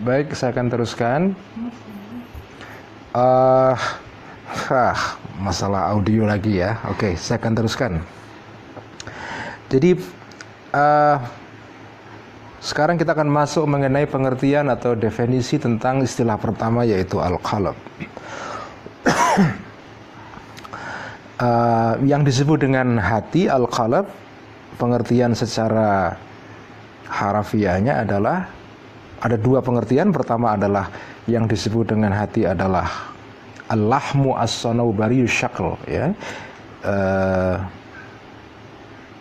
baik saya akan teruskan. Uh, ah, masalah audio lagi ya. Oke, saya akan teruskan. Jadi uh, sekarang kita akan masuk mengenai pengertian atau definisi tentang istilah pertama yaitu al-qalb. uh, yang disebut dengan hati al-qalb pengertian secara harafiahnya adalah ada dua pengertian. Pertama adalah yang disebut dengan hati adalah allahmu as-sanawbari syakl ya. Uh,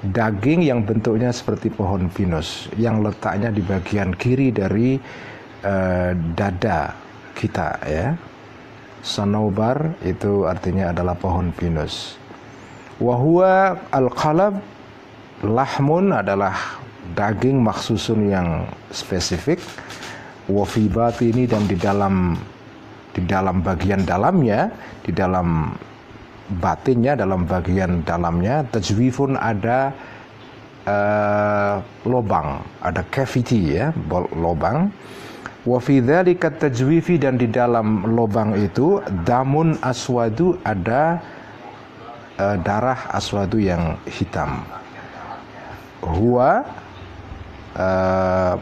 daging yang bentuknya seperti pohon pinus yang letaknya di bagian kiri dari uh, dada kita ya. Sanobar itu artinya adalah pohon pinus. Wahua al-qalab lahmun adalah daging maksusun yang spesifik wafibat ini dan di dalam di dalam bagian dalamnya di dalam batinnya dalam bagian dalamnya tajwifun ada uh, lobang ada cavity ya lobang. Wa fi tajwifi dan di dalam lobang itu damun aswadu ada uh, darah aswadu yang hitam. Huwa uh,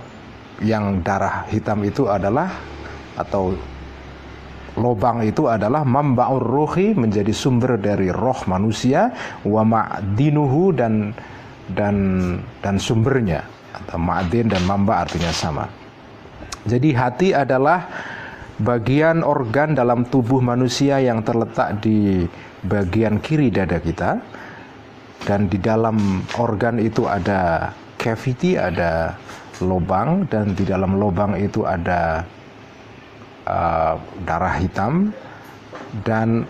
yang darah hitam itu adalah atau lobang itu adalah mamba'ur ruhi menjadi sumber dari roh manusia wa ma'dinuhu dan dan dan sumbernya atau ma'din dan mamba artinya sama. Jadi hati adalah bagian organ dalam tubuh manusia yang terletak di bagian kiri dada kita dan di dalam organ itu ada cavity, ada lubang dan di dalam lubang itu ada uh, darah hitam dan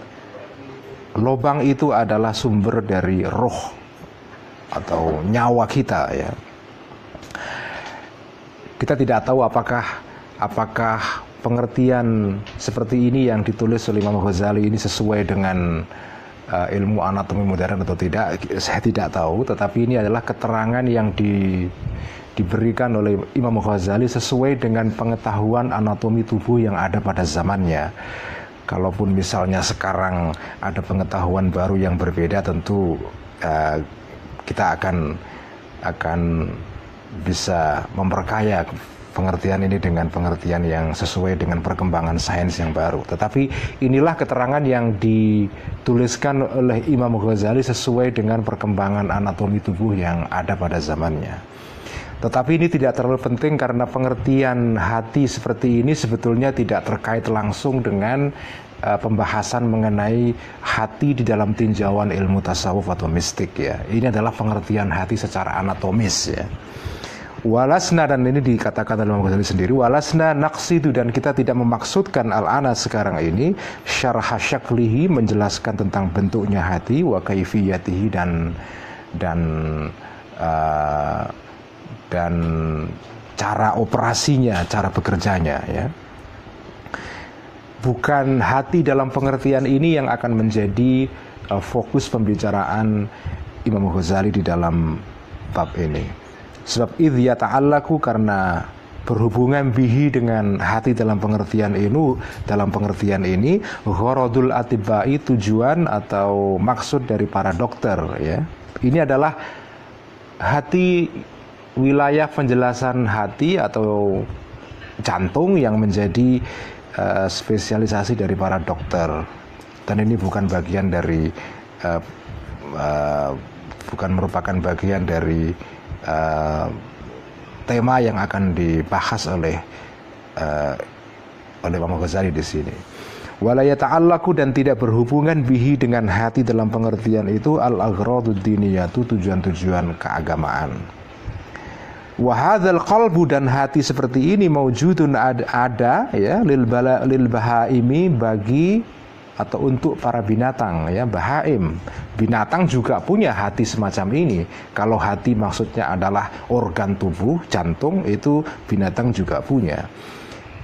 lubang itu adalah sumber dari roh atau nyawa kita ya. Kita tidak tahu apakah apakah pengertian seperti ini yang ditulis oleh Imam Ghazali ini sesuai dengan uh, ilmu anatomi modern atau tidak saya tidak tahu tetapi ini adalah keterangan yang di diberikan oleh Imam Ghazali sesuai dengan pengetahuan anatomi tubuh yang ada pada zamannya. Kalaupun misalnya sekarang ada pengetahuan baru yang berbeda, tentu uh, kita akan akan bisa memperkaya pengertian ini dengan pengertian yang sesuai dengan perkembangan sains yang baru. Tetapi inilah keterangan yang dituliskan oleh Imam Ghazali sesuai dengan perkembangan anatomi tubuh yang ada pada zamannya. Tetapi ini tidak terlalu penting karena pengertian hati seperti ini sebetulnya tidak terkait langsung dengan uh, pembahasan mengenai hati di dalam tinjauan ilmu tasawuf atau mistik ya. Ini adalah pengertian hati secara anatomis ya. Walasna dan ini dikatakan oleh Imam Ghazali sendiri walasna naksidu dan kita tidak memaksudkan al-ana sekarang ini syarah syaklihi menjelaskan tentang bentuknya hati wa kaifiyatihi dan dan uh, dan cara operasinya, cara bekerjanya ya. Bukan hati dalam pengertian ini yang akan menjadi uh, fokus pembicaraan Imam Ghazali di dalam bab ini. Sebab idh yata'allaku karena berhubungan bihi dengan hati dalam pengertian ini dalam pengertian ini gharadul atibai tujuan atau maksud dari para dokter ya. Ini adalah hati wilayah penjelasan hati atau jantung yang menjadi uh, spesialisasi dari para dokter. Dan ini bukan bagian dari uh, uh, bukan merupakan bagian dari uh, tema yang akan dibahas oleh uh, oleh Imam Ghazali di sini. Walaya ta'allaku dan tidak berhubungan bihi dengan hati dalam pengertian itu al-aghradu diniyatu tujuan-tujuan keagamaan. Wahadal qalbu dan hati seperti ini maujudun ada, ada ya lil, bala, lil bahaimi bagi atau untuk para binatang ya bahaim. Binatang juga punya hati semacam ini. Kalau hati maksudnya adalah organ tubuh jantung itu binatang juga punya.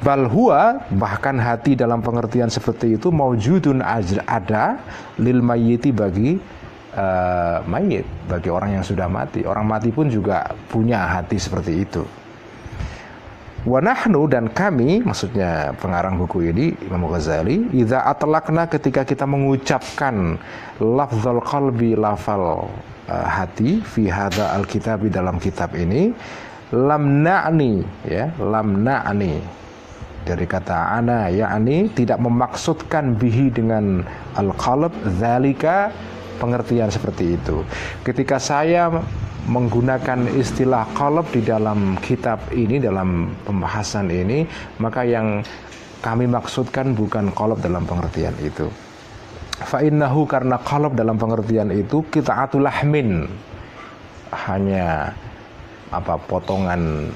Balhua bahkan hati dalam pengertian seperti itu maujudun ada lil mayiti bagi uh, mayit bagi orang yang sudah mati. Orang mati pun juga punya hati seperti itu Wa nahnu dan kami, maksudnya pengarang buku ini Imam Ghazali, idza atlaqna ketika kita mengucapkan lafzul qalbi lafal uh, hati fi hadza alkitab di dalam kitab ini lam na'ni ya, lam na'ni. Dari kata ana yakni tidak memaksudkan bihi dengan al-qalb zalika pengertian seperti itu. Ketika saya menggunakan istilah kolab di dalam kitab ini dalam pembahasan ini maka yang kami maksudkan bukan kolab dalam pengertian itu. Fa'innahu karena kolab dalam pengertian itu kita atulahmin hanya apa potongan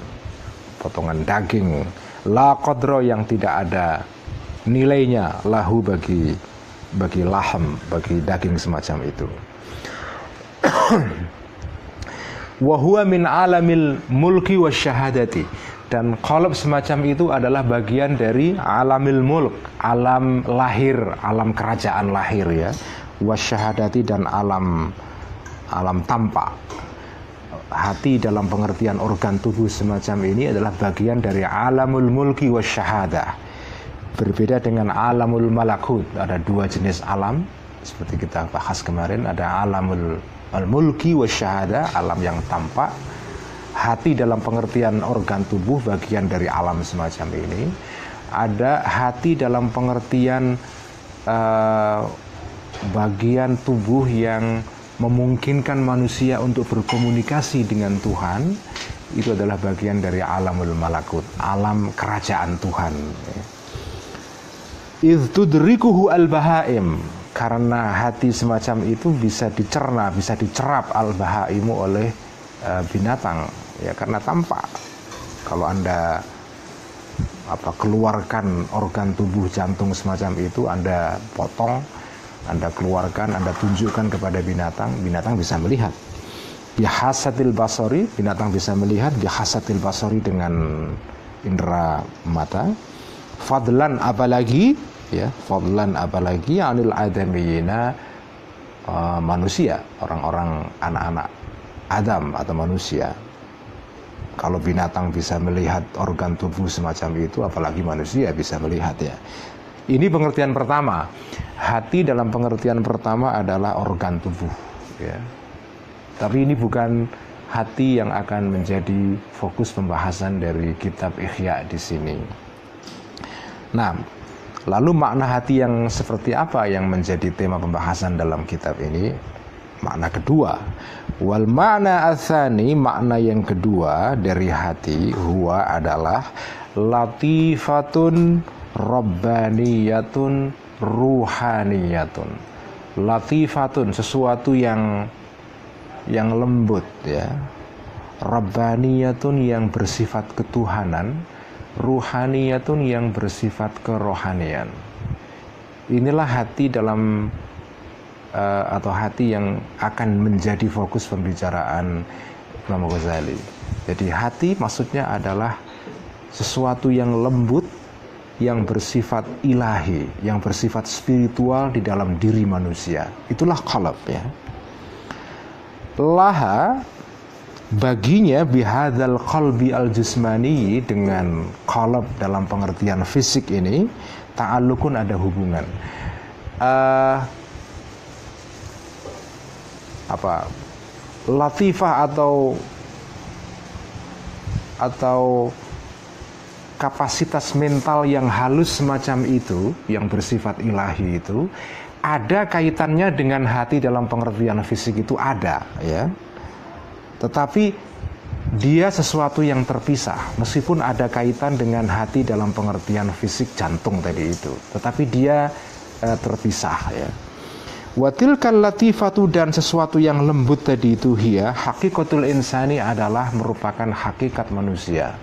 potongan daging. La kodro yang tidak ada nilainya lahu bagi bagi laham bagi daging semacam itu. Wahua min alamil mulki wa syahadati. Dan kolab semacam itu adalah bagian dari alamil mulk alam lahir alam kerajaan lahir ya. Wasyahadati dan alam alam tampak. Hati dalam pengertian organ tubuh semacam ini adalah bagian dari alamul mulki wasyahadah berbeda dengan alamul malakut ada dua jenis alam seperti kita bahas kemarin ada alamul al-mulki wa syahada, alam yang tampak. Hati dalam pengertian organ tubuh bagian dari alam semacam ini. Ada hati dalam pengertian uh, bagian tubuh yang memungkinkan manusia untuk berkomunikasi dengan Tuhan itu adalah bagian dari alamul malakut, alam kerajaan Tuhan. Idh al-bahaim karena hati semacam itu bisa dicerna, bisa dicerap al-bahaimu oleh uh, binatang ya karena tampak. Kalau Anda apa keluarkan organ tubuh jantung semacam itu Anda potong, Anda keluarkan, Anda tunjukkan kepada binatang, binatang bisa melihat. Bihasatil basori, binatang bisa melihat bihasatil basori dengan indera mata. Fadlan apalagi ya fadlan apalagi anil adamiyina uh, manusia orang-orang anak-anak Adam atau manusia. Kalau binatang bisa melihat organ tubuh semacam itu apalagi manusia bisa melihat ya. Ini pengertian pertama. Hati dalam pengertian pertama adalah organ tubuh ya. Tapi ini bukan hati yang akan menjadi fokus pembahasan dari kitab Ihya di sini. Nah, Lalu makna hati yang seperti apa yang menjadi tema pembahasan dalam kitab ini? Makna kedua, wal makna asani makna yang kedua dari hati huwa adalah latifatun rabbaniyatun ruhaniyatun. Latifatun sesuatu yang yang lembut ya. Rabbaniyatun yang bersifat ketuhanan ruhaniyatun yang bersifat kerohanian. Inilah hati dalam uh, atau hati yang akan menjadi fokus pembicaraan Imam Ghazali. Jadi hati maksudnya adalah sesuatu yang lembut yang bersifat ilahi, yang bersifat spiritual di dalam diri manusia. Itulah qalb ya. Laha baginya bihadzal qalbi al jismani dengan qalb dalam pengertian fisik ini ta'alluqun ada hubungan. Uh, apa? Latifah atau atau kapasitas mental yang halus semacam itu yang bersifat ilahi itu ada kaitannya dengan hati dalam pengertian fisik itu ada ya tetapi dia sesuatu yang terpisah meskipun ada kaitan dengan hati dalam pengertian fisik jantung tadi itu tetapi dia eh, terpisah ya Watil latifatu dan sesuatu yang lembut tadi itu hia hakikatul insani adalah merupakan hakikat manusia.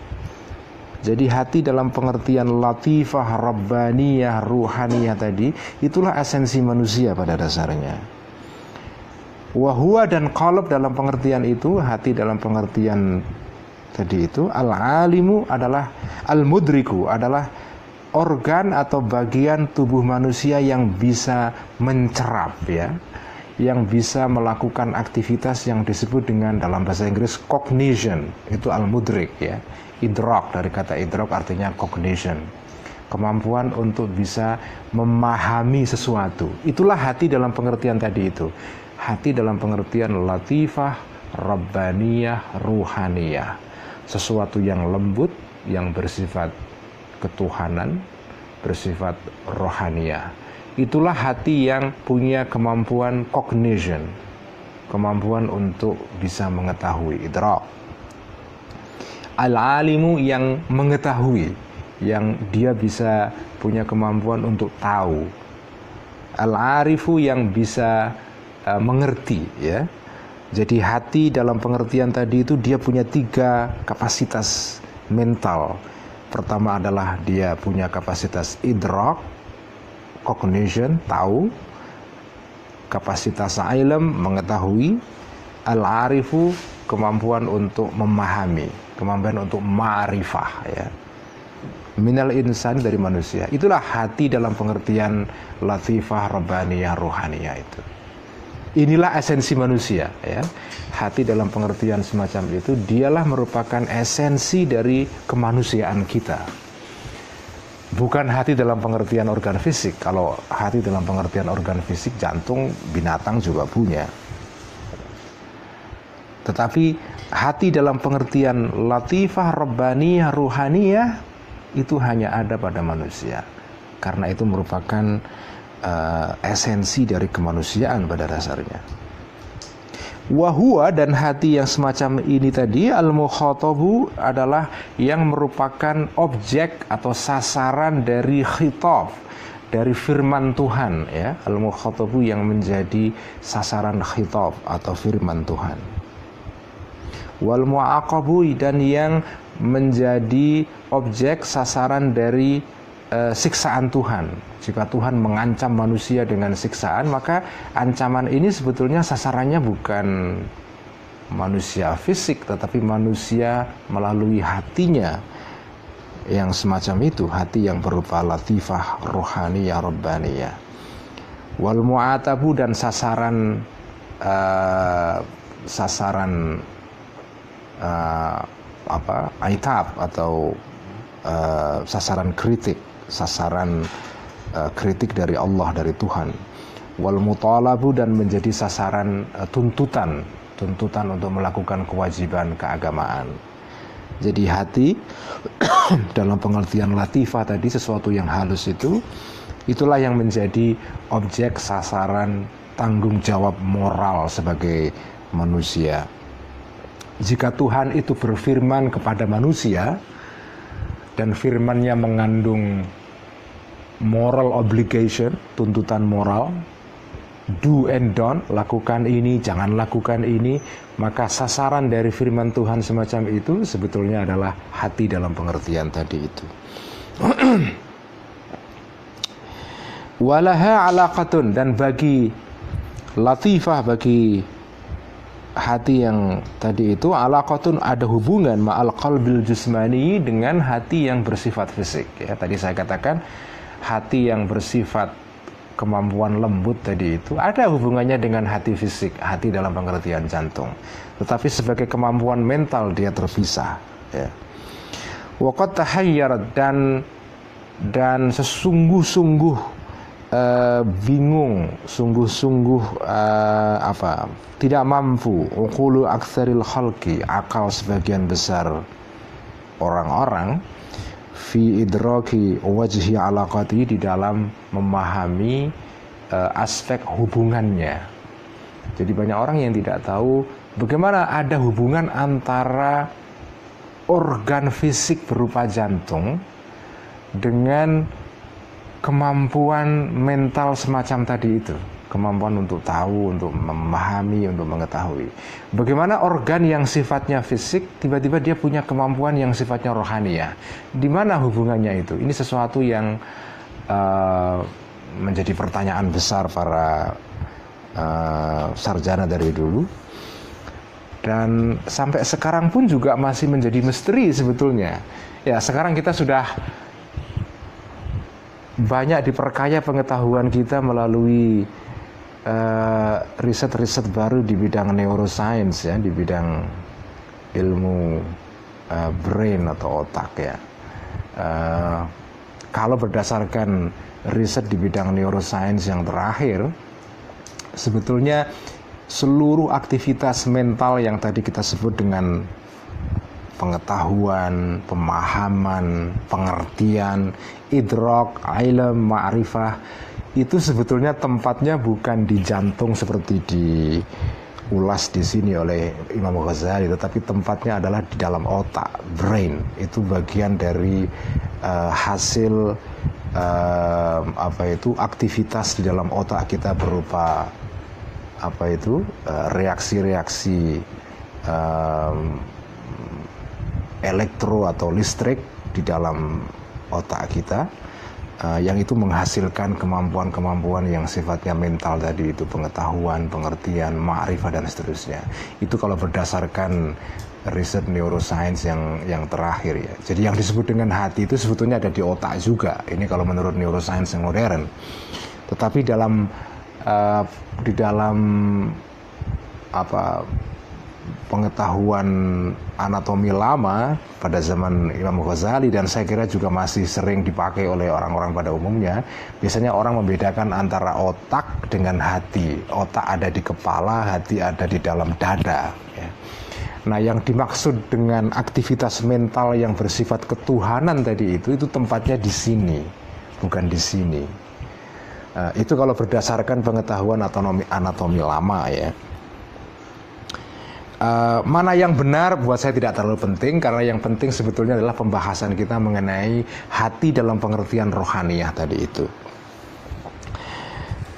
Jadi hati dalam pengertian latifah, rabbaniyah, ruhaniyah tadi itulah esensi manusia pada dasarnya. Wahua dan kolab dalam pengertian itu, hati dalam pengertian tadi itu, al-alimu adalah al-mudriku, adalah organ atau bagian tubuh manusia yang bisa mencerap ya. Yang bisa melakukan aktivitas yang disebut dengan dalam bahasa Inggris cognition itu al-mudrik ya. Idrok dari kata idrok artinya cognition. Kemampuan untuk bisa memahami sesuatu. Itulah hati dalam pengertian tadi itu hati dalam pengertian latifah rabbaniyah ruhaniyah. Sesuatu yang lembut yang bersifat ketuhanan bersifat rohaniah. Itulah hati yang punya kemampuan cognition kemampuan untuk bisa mengetahui idrak. Al-alimu yang mengetahui yang dia bisa punya kemampuan untuk tahu. Al-arifu yang bisa uh, mengerti ya. Jadi hati dalam pengertian tadi itu dia punya tiga kapasitas mental. Pertama adalah dia punya kapasitas idrak cognition tahu kapasitas ilm mengetahui al-arifu kemampuan untuk memahami kemampuan untuk ma'rifah ya. Minal insan dari manusia. Itulah hati dalam pengertian latifah rabbaniyah rohaniyah itu inilah esensi manusia ya. Hati dalam pengertian semacam itu dialah merupakan esensi dari kemanusiaan kita. Bukan hati dalam pengertian organ fisik. Kalau hati dalam pengertian organ fisik jantung binatang juga punya. Tetapi hati dalam pengertian latifah rabbaniyah ruhaniyah itu hanya ada pada manusia. Karena itu merupakan uh, esensi dari kemanusiaan pada dasarnya. Wahua dan hati yang semacam ini tadi al mukhatabu adalah yang merupakan objek atau sasaran dari khitab dari firman Tuhan ya. Al mukhatabu yang menjadi sasaran khitab atau firman Tuhan. Wal muaqabu dan yang menjadi objek sasaran dari uh, siksaan Tuhan. Jika Tuhan mengancam manusia dengan siksaan, maka ancaman ini sebetulnya sasarannya bukan manusia fisik, tetapi manusia melalui hatinya yang semacam itu, hati yang berupa latifah rohani ya rabbaniyah. Wal mu'atabu dan sasaran uh, sasaran uh, apa aitab atau uh, sasaran kritik, sasaran uh, kritik dari Allah dari Tuhan. Wal mutalabu dan menjadi sasaran uh, tuntutan, tuntutan untuk melakukan kewajiban keagamaan. Jadi hati dalam pengertian latifah tadi sesuatu yang halus itu itulah yang menjadi objek sasaran tanggung jawab moral sebagai manusia jika Tuhan itu berfirman kepada manusia dan firmannya mengandung moral obligation, tuntutan moral, do and don't, lakukan ini, jangan lakukan ini, maka sasaran dari firman Tuhan semacam itu sebetulnya adalah hati dalam pengertian tadi itu. Walaha alaqatun dan bagi latifah bagi hati yang tadi itu alaqatun ada hubungan ma'al qalbil jusmani dengan hati yang bersifat fisik ya. Tadi saya katakan hati yang bersifat kemampuan lembut tadi itu ada hubungannya dengan hati fisik hati dalam pengertian jantung. Tetapi sebagai kemampuan mental dia terpisah ya. Waqad tahayyar dan dan sesungguh-sungguh uh, bingung, sungguh-sungguh uh, apa? Tidak mampu uqulu aktsaril khalqi, akal sebagian besar orang-orang fi idraki wajhi alaqati di dalam memahami uh, aspek hubungannya. Jadi banyak orang yang tidak tahu bagaimana ada hubungan antara organ fisik berupa jantung dengan kemampuan mental semacam tadi itu kemampuan untuk tahu, untuk memahami, untuk mengetahui. Bagaimana organ yang sifatnya fisik tiba-tiba dia punya kemampuan yang sifatnya rohani ya? Di mana hubungannya itu? Ini sesuatu yang uh, menjadi pertanyaan besar para uh, sarjana dari dulu. Dan sampai sekarang pun juga masih menjadi misteri sebetulnya. Ya, sekarang kita sudah banyak diperkaya pengetahuan kita melalui eh, riset-riset uh, baru di bidang neuroscience ya, di bidang ilmu uh, brain atau otak ya. Uh, kalau berdasarkan riset di bidang neuroscience yang terakhir, sebetulnya seluruh aktivitas mental yang tadi kita sebut dengan pengetahuan, pemahaman, pengertian, idrok, ilm, ma'rifah itu sebetulnya tempatnya bukan di jantung seperti di ulas di sini oleh Imam Ghazali tetapi tempatnya adalah di dalam otak brain. Itu bagian dari uh, hasil uh, apa itu aktivitas di dalam otak kita berupa apa itu eh, reaksi-reaksi uh, elektro atau listrik di dalam otak kita uh, yang itu menghasilkan kemampuan-kemampuan yang sifatnya mental tadi itu pengetahuan, pengertian, ma'rifah dan seterusnya. Itu kalau berdasarkan riset neuroscience yang yang terakhir ya. Jadi yang disebut dengan hati itu sebetulnya ada di otak juga. Ini kalau menurut neuroscience yang modern. Tetapi dalam uh, di dalam apa pengetahuan anatomi lama pada zaman Imam Ghazali dan saya kira juga masih sering dipakai oleh orang-orang pada umumnya. Biasanya orang membedakan antara otak dengan hati. Otak ada di kepala, hati ada di dalam dada. Ya. Nah, yang dimaksud dengan aktivitas mental yang bersifat ketuhanan tadi itu, itu tempatnya di sini, bukan di sini. Uh, itu kalau berdasarkan pengetahuan anatomi, anatomi lama ya. Uh, mana yang benar buat saya tidak terlalu penting karena yang penting sebetulnya adalah pembahasan kita mengenai hati dalam pengertian rohaniah tadi itu.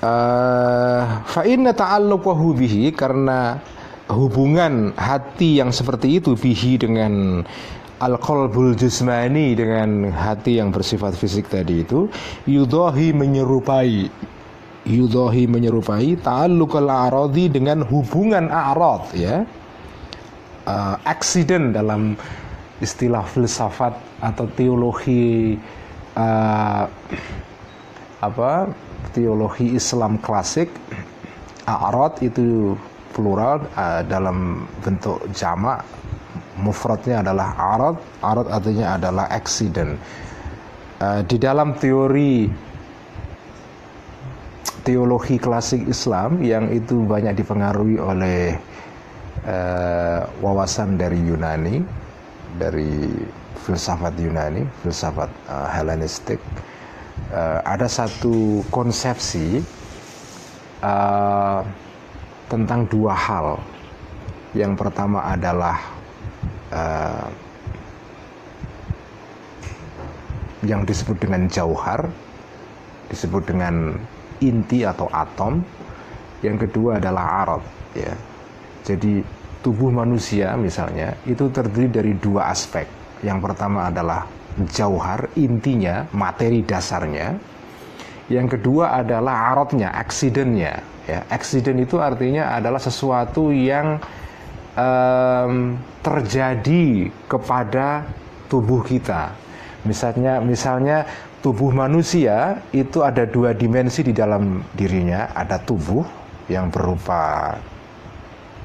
Uh, fa inna bihi karena hubungan hati yang seperti itu bihi dengan al-qalbul jismani dengan hati yang bersifat fisik tadi itu yudahi menyerupai yudahi menyerupai ta'alluqal a'radi dengan hubungan a'rad ya uh, accident dalam istilah filsafat atau teologi uh, apa teologi Islam klasik a'rad itu plural uh, dalam bentuk jamak mufradnya adalah arad arad artinya adalah accident uh, di dalam teori teologi klasik Islam yang itu banyak dipengaruhi oleh uh, wawasan dari Yunani, dari filsafat Yunani, filsafat uh, Hellenistik, uh, ada satu konsepsi uh, tentang dua hal. Yang pertama adalah uh, yang disebut dengan jauhar, disebut dengan inti atau atom. Yang kedua adalah arot, ya jadi tubuh manusia misalnya itu terdiri dari dua aspek. Yang pertama adalah jauhar, intinya, materi dasarnya. Yang kedua adalah arotnya, accidentnya. Ya, accident itu artinya adalah sesuatu yang um, terjadi kepada tubuh kita. Misalnya, misalnya tubuh manusia itu ada dua dimensi di dalam dirinya. Ada tubuh yang berupa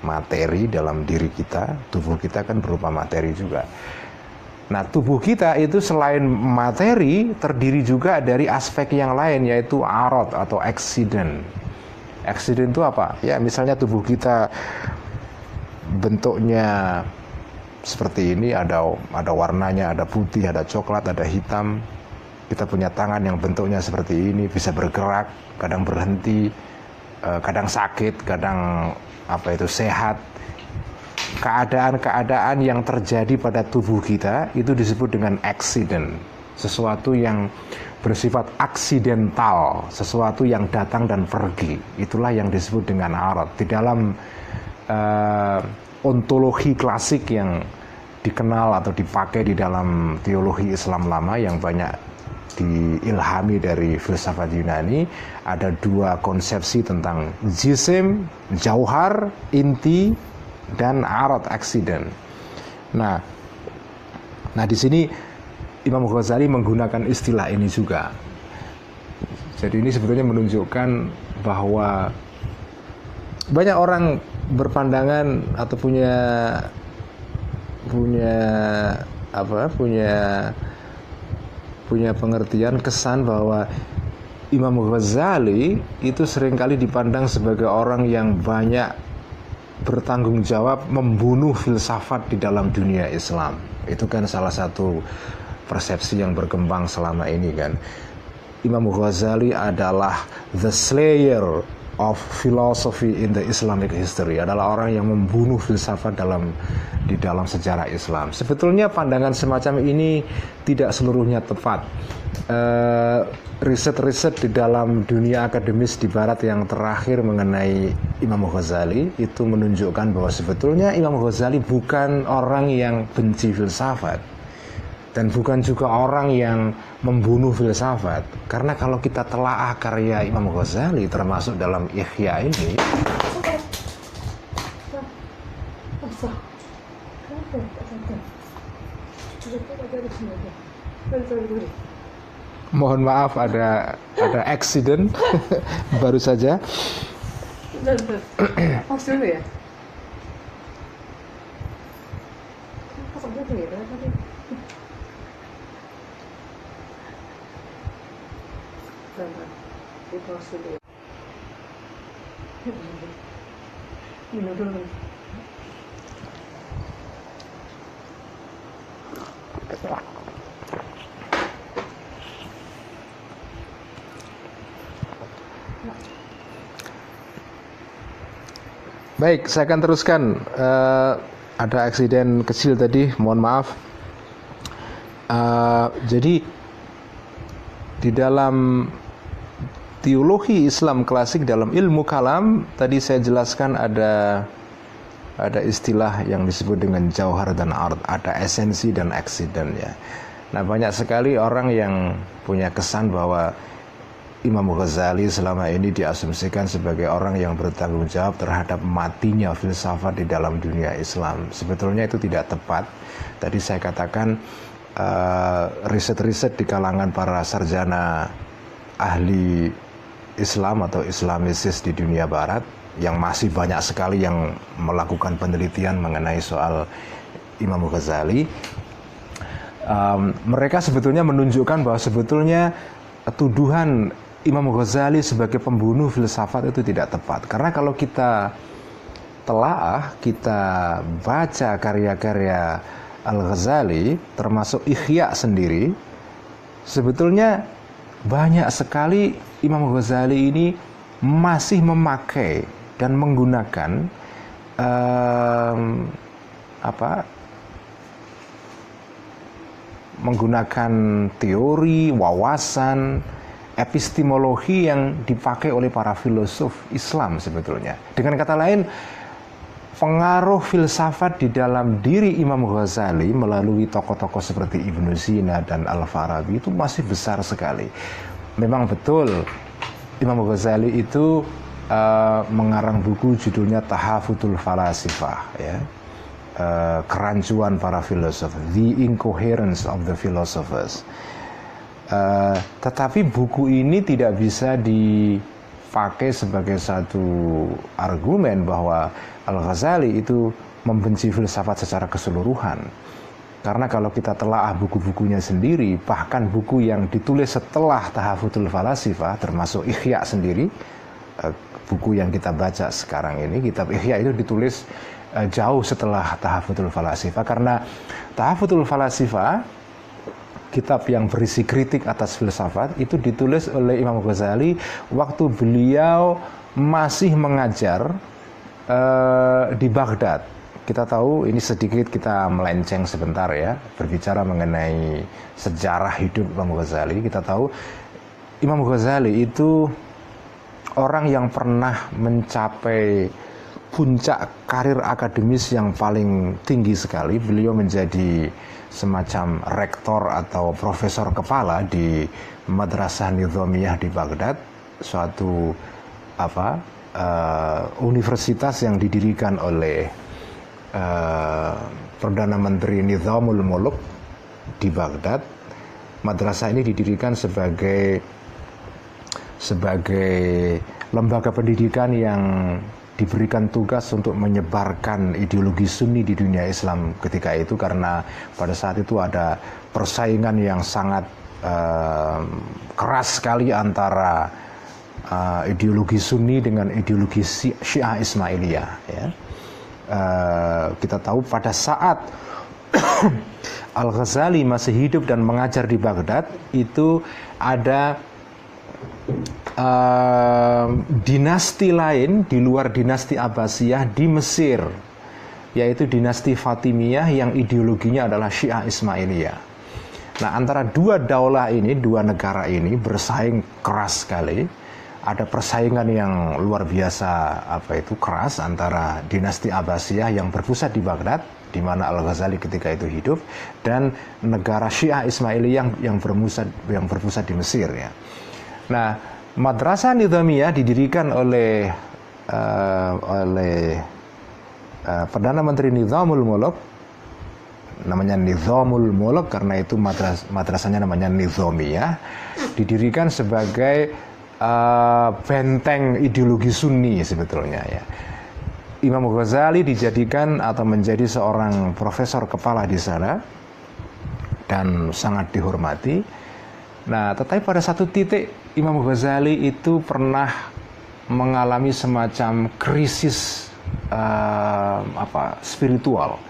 materi dalam diri kita, tubuh kita kan berupa materi juga. Nah, tubuh kita itu selain materi terdiri juga dari aspek yang lain yaitu arot atau accident. Accident itu apa? Ya, misalnya tubuh kita bentuknya seperti ini ada ada warnanya, ada putih, ada coklat, ada hitam. Kita punya tangan yang bentuknya seperti ini, bisa bergerak, kadang berhenti, eh, kadang sakit, kadang apa itu? Sehat. Keadaan-keadaan yang terjadi pada tubuh kita itu disebut dengan accident. Sesuatu yang bersifat aksidental sesuatu yang datang dan pergi. Itulah yang disebut dengan arat di dalam uh, ontologi klasik yang dikenal atau dipakai di dalam teologi Islam lama yang banyak diilhami dari filsafat Yunani ada dua konsepsi tentang jisim, jauhar, inti dan arat accident. Nah, nah di sini Imam Ghazali menggunakan istilah ini juga. Jadi ini sebetulnya menunjukkan bahwa banyak orang berpandangan atau punya punya apa punya punya pengertian kesan bahwa Imam Ghazali itu sering kali dipandang sebagai orang yang banyak bertanggung jawab membunuh filsafat di dalam dunia Islam. Itu kan salah satu persepsi yang berkembang selama ini kan. Imam Ghazali adalah the slayer of philosophy in the Islamic history adalah orang yang membunuh filsafat dalam di dalam sejarah Islam. Sebetulnya pandangan semacam ini tidak seluruhnya tepat. Uh, riset-riset di dalam dunia akademis di Barat yang terakhir mengenai Imam Ghazali itu menunjukkan bahwa sebetulnya Imam Ghazali bukan orang yang benci filsafat dan bukan juga orang yang membunuh filsafat. Karena kalau kita telah karya Imam Ghazali termasuk dalam Ihya ini mohon maaf ada ada accident. Baru saja. Ya Baik, saya akan teruskan. Uh, ada eksiden kecil tadi, mohon maaf. Uh, jadi di dalam teologi Islam klasik dalam ilmu kalam tadi saya jelaskan ada ada istilah yang disebut dengan jauhar dan art, ada esensi dan eksiden ya. Nah banyak sekali orang yang punya kesan bahwa Imam Ghazali selama ini diasumsikan sebagai orang yang bertanggung jawab terhadap matinya filsafat di dalam dunia Islam. Sebetulnya itu tidak tepat. Tadi saya katakan uh, riset-riset di kalangan para sarjana ahli Islam atau Islamisis di dunia Barat yang masih banyak sekali yang melakukan penelitian mengenai soal Imam Ghazali. Um, mereka sebetulnya menunjukkan bahwa sebetulnya tuduhan Imam Ghazali sebagai pembunuh filsafat itu tidak tepat. Karena kalau kita telaah, kita baca karya-karya Al-Ghazali, termasuk Ikhya sendiri, sebetulnya banyak sekali Imam Ghazali ini masih memakai dan menggunakan um, apa menggunakan teori, wawasan, epistemologi yang dipakai oleh para filosof Islam sebetulnya. Dengan kata lain, pengaruh filsafat di dalam diri Imam Ghazali melalui tokoh-tokoh seperti Ibnu Sina dan Al-Farabi itu masih besar sekali memang betul Imam Ghazali itu uh, mengarang buku judulnya Tahafutul Falasifah ya. Uh, kerancuan para filosof, The Incoherence of the Philosophers. Uh, tetapi buku ini tidak bisa dipakai sebagai satu argumen bahwa Al-Ghazali itu membenci filsafat secara keseluruhan karena kalau kita telah buku-bukunya sendiri, bahkan buku yang ditulis setelah Tahafutul Falasifah, termasuk Ikhya sendiri, eh, buku yang kita baca sekarang ini, kitab Ikhya itu ditulis eh, jauh setelah Tahafutul Falasifah. Karena Tahafutul Falasifah, kitab yang berisi kritik atas filsafat, itu ditulis oleh Imam Ghazali waktu beliau masih mengajar uh, di Baghdad. Kita tahu ini sedikit kita melenceng sebentar ya berbicara mengenai sejarah hidup Imam Ghazali. Kita tahu Imam Ghazali itu orang yang pernah mencapai puncak karir akademis yang paling tinggi sekali. Beliau menjadi semacam rektor atau profesor kepala di Madrasah Nizamiyah di Baghdad suatu apa uh, universitas yang didirikan oleh uh, Perdana Menteri Nizamul Muluk di Baghdad. Madrasah ini didirikan sebagai sebagai lembaga pendidikan yang diberikan tugas untuk menyebarkan ideologi Sunni di dunia Islam ketika itu karena pada saat itu ada persaingan yang sangat uh, keras sekali antara uh, ideologi Sunni dengan ideologi Syiah Ismailiyah. Ya. Uh, kita tahu pada saat Al Ghazali masih hidup dan mengajar di Baghdad itu ada uh, dinasti lain di luar dinasti Abbasiyah di Mesir yaitu dinasti Fatimiyah yang ideologinya adalah Syiah Ismailiyah. Nah, antara dua daulah ini, dua negara ini bersaing keras sekali. Ada persaingan yang luar biasa apa itu keras antara dinasti Abbasiyah yang berpusat di Baghdad di mana Al Ghazali ketika itu hidup dan negara Syiah Ismailiyah yang yang berpusat yang berpusat di Mesir ya. Nah, Madrasah Nizamiyah didirikan oleh uh, oleh uh, Perdana Menteri Nizamul Mulk namanya Nizamul Mulk karena itu madras, madrasahnya namanya Nizamiyah didirikan sebagai uh, benteng ideologi Sunni sebetulnya ya. Imam Ghazali dijadikan atau menjadi seorang profesor kepala di sana dan sangat dihormati. Nah, tetapi pada satu titik Imam Ghazali itu pernah mengalami semacam krisis uh, apa spiritual.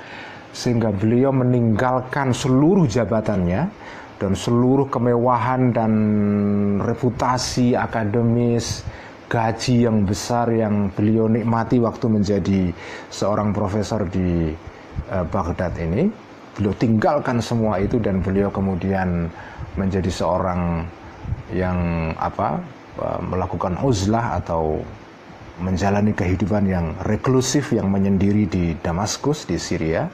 Sehingga beliau meninggalkan seluruh jabatannya dan seluruh kemewahan dan reputasi akademis gaji yang besar yang beliau nikmati waktu menjadi seorang profesor di uh, Baghdad ini. Beliau tinggalkan semua itu dan beliau kemudian menjadi seorang yang apa eh, melakukan uzlah atau menjalani kehidupan yang reklusif yang menyendiri di Damaskus di Syria.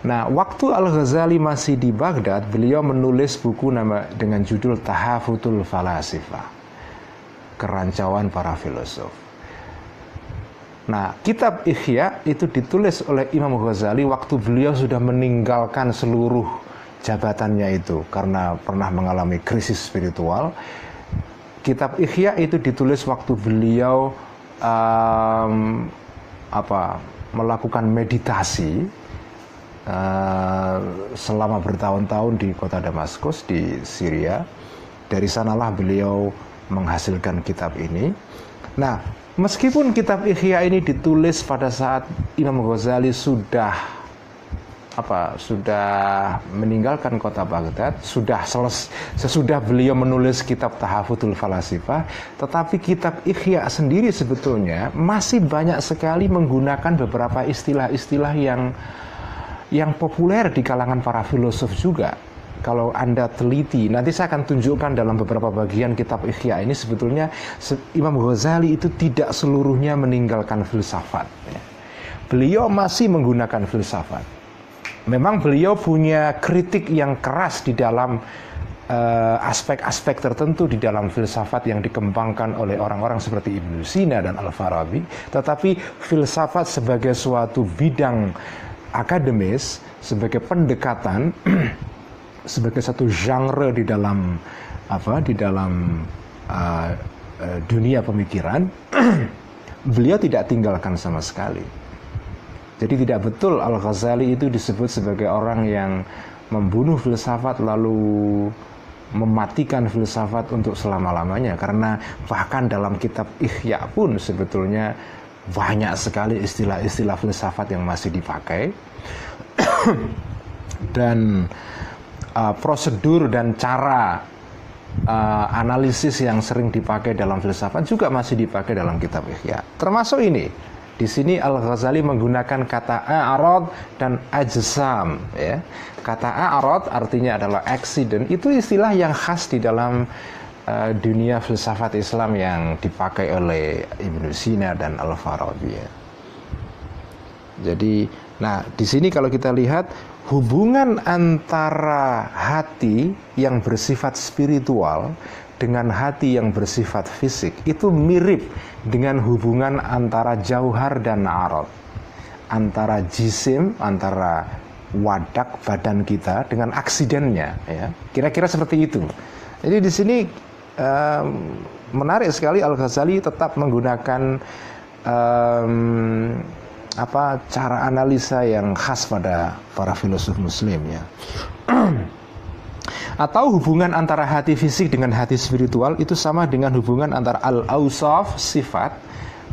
Nah, waktu Al-Ghazali masih di Baghdad, beliau menulis buku nama dengan judul Tahafutul Falasifah. Kerancauan para filosof. Nah, kitab Ihya itu ditulis oleh Imam Ghazali waktu beliau sudah meninggalkan seluruh jabatannya itu karena pernah mengalami krisis spiritual. Kitab Ihya itu ditulis waktu beliau um, apa melakukan meditasi uh, selama bertahun-tahun di kota Damaskus di Syria. Dari sanalah beliau menghasilkan kitab ini. Nah, meskipun kitab Ihya ini ditulis pada saat Imam Ghazali sudah apa sudah meninggalkan kota Baghdad, sudah seles, sesudah beliau menulis kitab Tahafutul Falasifah, tetapi kitab Ikhya sendiri sebetulnya masih banyak sekali menggunakan beberapa istilah-istilah yang yang populer di kalangan para filosof juga. Kalau Anda teliti, nanti saya akan tunjukkan dalam beberapa bagian kitab Ikhya ini sebetulnya Imam Ghazali itu tidak seluruhnya meninggalkan filsafat. Beliau masih menggunakan filsafat memang beliau punya kritik yang keras di dalam eh, aspek-aspek uh, tertentu di dalam filsafat yang dikembangkan oleh orang-orang seperti Ibnu Sina dan Al-Farabi, tetapi filsafat sebagai suatu bidang akademis, sebagai pendekatan, sebagai satu genre di dalam apa di dalam uh, dunia pemikiran, beliau tidak tinggalkan sama sekali. Jadi tidak betul Al-Ghazali itu disebut sebagai orang yang membunuh filsafat lalu mematikan filsafat untuk selama-lamanya. Karena bahkan dalam kitab Ihya pun sebetulnya banyak sekali istilah-istilah filsafat yang masih dipakai. Dan uh, prosedur dan cara uh, analisis yang sering dipakai dalam filsafat juga masih dipakai dalam kitab Ihya. Termasuk ini di sini Al-Ghazali menggunakan kata a'rad dan ajsam ya. Kata a'rad artinya adalah accident. Itu istilah yang khas di dalam uh, dunia filsafat Islam yang dipakai oleh Ibnu Sina dan Al-Farabi ya. Jadi, nah di sini kalau kita lihat hubungan antara hati yang bersifat spiritual dengan hati yang bersifat fisik itu mirip dengan hubungan antara jauhar dan arad. Antara jisim antara wadak badan kita dengan aksidennya ya. Kira-kira seperti itu. Jadi di sini um, menarik sekali Al Ghazali tetap menggunakan um, apa cara analisa yang khas pada para filosof muslim ya atau hubungan antara hati fisik dengan hati spiritual itu sama dengan hubungan antara al-ausaf sifat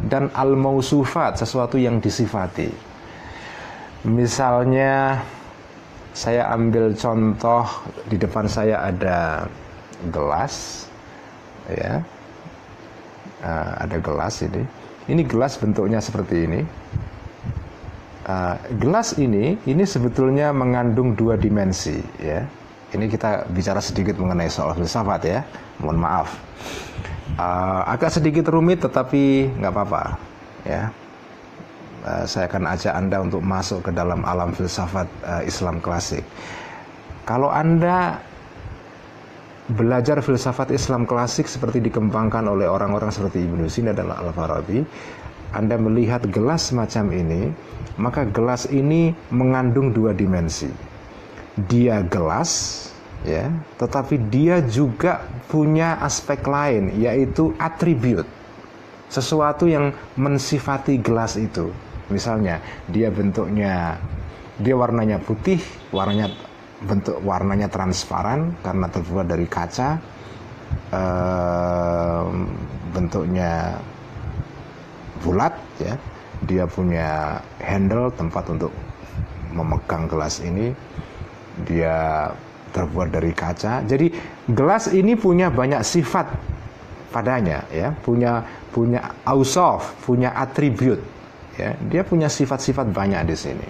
dan al-mausufat sesuatu yang disifati. Misalnya saya ambil contoh di depan saya ada gelas ya. Uh, ada gelas ini. Ini gelas bentuknya seperti ini. Uh, gelas ini ini sebetulnya mengandung dua dimensi ya ini kita bicara sedikit mengenai soal filsafat ya mohon maaf uh, agak sedikit rumit tetapi nggak apa-apa ya Eh, saya akan ajak Anda untuk masuk ke dalam alam filsafat uh, Islam klasik. Kalau Anda belajar filsafat Islam klasik seperti dikembangkan oleh orang-orang seperti Ibnu Sina dan Al-Farabi, Anda melihat gelas semacam ini, maka gelas ini mengandung dua dimensi. Dia gelas, ya, tetapi dia juga punya aspek lain, yaitu atribut. Sesuatu yang mensifati gelas itu. Misalnya dia bentuknya dia warnanya putih, warnanya bentuk warnanya transparan karena terbuat dari kaca. Uh, bentuknya bulat ya. Dia punya handle tempat untuk memegang gelas ini. Dia terbuat dari kaca. Jadi gelas ini punya banyak sifat padanya ya, punya punya ausaf, punya atribut ya. Dia punya sifat-sifat banyak di sini.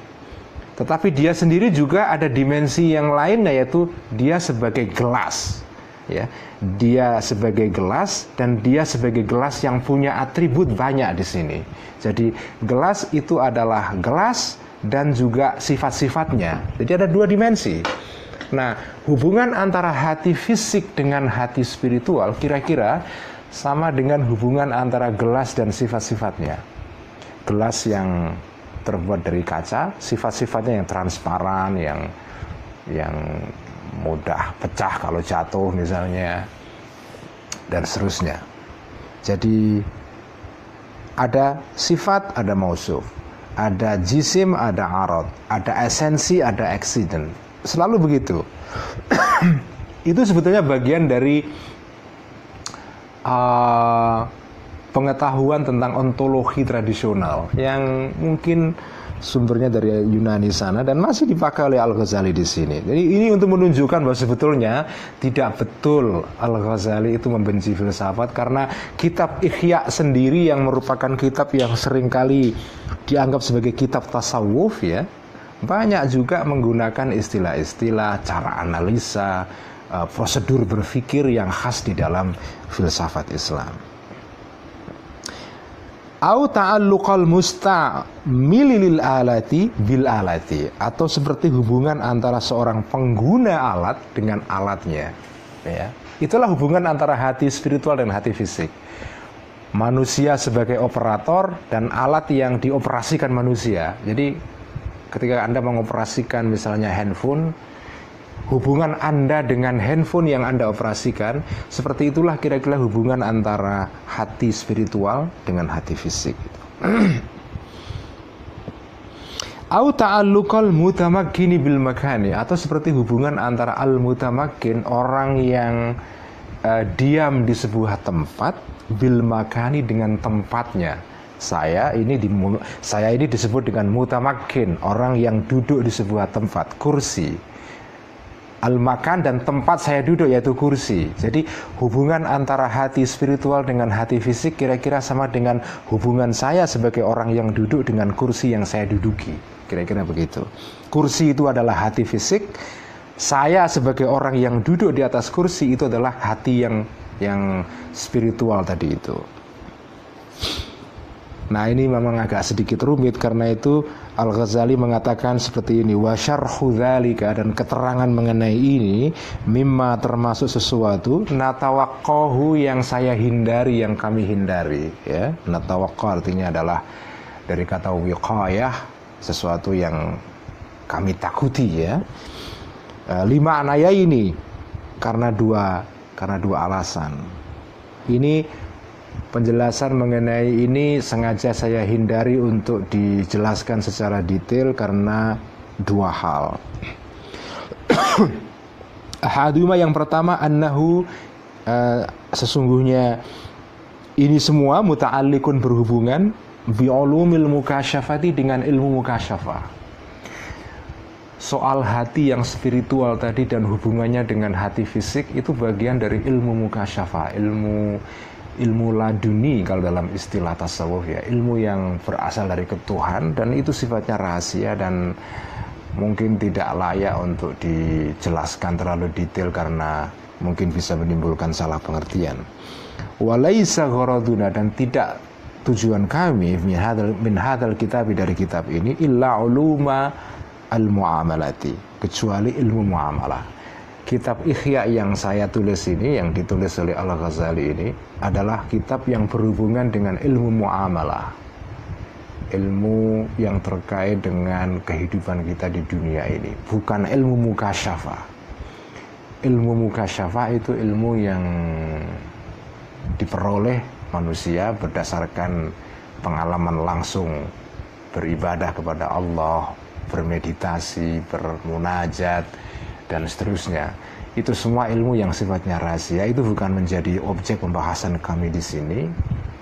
Tetapi dia sendiri juga ada dimensi yang lain yaitu dia sebagai gelas ya. Dia sebagai gelas dan dia sebagai gelas yang punya atribut banyak di sini. Jadi gelas itu adalah gelas dan juga sifat-sifatnya. Jadi ada dua dimensi. Nah hubungan antara hati fisik dengan hati spiritual kira-kira sama dengan hubungan antara gelas dan sifat-sifatnya. Gelas yang terbuat dari kaca, sifat-sifatnya yang transparan, yang yang mudah pecah kalau jatuh misalnya dan seterusnya. Jadi ada sifat, ada mausuf, ada jisim, ada arot, ada esensi, ada accident. Selalu begitu. Itu sebetulnya bagian dari uh, pengetahuan tentang ontologi tradisional yang mungkin sumbernya dari Yunani sana dan masih dipakai oleh Al Ghazali di sini. Jadi ini untuk menunjukkan bahwa sebetulnya tidak betul Al Ghazali itu membenci filsafat karena kitab Ihya sendiri yang merupakan kitab yang sering kali dianggap sebagai kitab tasawuf ya banyak juga menggunakan istilah-istilah cara analisa uh, prosedur berpikir yang khas di dalam filsafat Islam au ta'alluqal musta'milil alati bil alati. Atau seperti hubungan antara seorang pengguna alat dengan alatnya. Ya. Itulah hubungan antara hati spiritual dan hati fisik. Manusia sebagai operator dan alat yang dioperasikan manusia. Jadi ketika Anda mengoperasikan misalnya handphone hubungan Anda dengan handphone yang Anda operasikan, seperti itulah kira-kira hubungan antara hati spiritual dengan hati fisik. Bil makani atau seperti hubungan antara al mutamakkin orang yang uh, diam di sebuah tempat bil makani dengan tempatnya. Saya ini di, saya ini disebut dengan mutamakin orang yang duduk di sebuah tempat, kursi al-makan dan tempat saya duduk yaitu kursi. Jadi hubungan antara hati spiritual dengan hati fisik kira-kira sama dengan hubungan saya sebagai orang yang duduk dengan kursi yang saya duduki. Kira-kira begitu. Kursi itu adalah hati fisik. Saya sebagai orang yang duduk di atas kursi itu adalah hati yang yang spiritual tadi itu. Nah ini memang agak sedikit rumit karena itu Al-Ghazali mengatakan seperti ini wasyarhu dzalika dan keterangan mengenai ini mimma termasuk sesuatu natawaqqahu yang saya hindari yang kami hindari ya. Natawaqqa artinya adalah dari kata wiqayah sesuatu yang kami takuti ya. E, lima anaya ini karena dua karena dua alasan. Ini penjelasan mengenai ini sengaja saya hindari untuk dijelaskan secara detail karena dua hal. Ahaduma yang pertama annahu uh, sesungguhnya ini semua muta'alliqun berhubungan bi'ulumil mukasyafati dengan ilmu mukasyafah. Soal hati yang spiritual tadi dan hubungannya dengan hati fisik itu bagian dari ilmu mukasyafah, ilmu ilmu laduni kalau dalam istilah tasawuf ya, ilmu yang berasal dari ketuhan dan itu sifatnya rahasia dan mungkin tidak layak untuk dijelaskan terlalu detail karena mungkin bisa menimbulkan salah pengertian. Walaisa gharaduna dan tidak tujuan kami min hadal, min hadal kitab dari kitab ini illa uluma al muamalati kecuali ilmu muamalah kitab Ikhya yang saya tulis ini yang ditulis oleh Al Ghazali ini adalah kitab yang berhubungan dengan ilmu muamalah. Ilmu yang terkait dengan kehidupan kita di dunia ini. Bukan ilmu mukasyafa. Ilmu mukasyafa itu ilmu yang diperoleh manusia berdasarkan pengalaman langsung beribadah kepada Allah, bermeditasi, bermunajat dan seterusnya. Itu semua ilmu yang sifatnya rahasia itu bukan menjadi objek pembahasan kami di sini.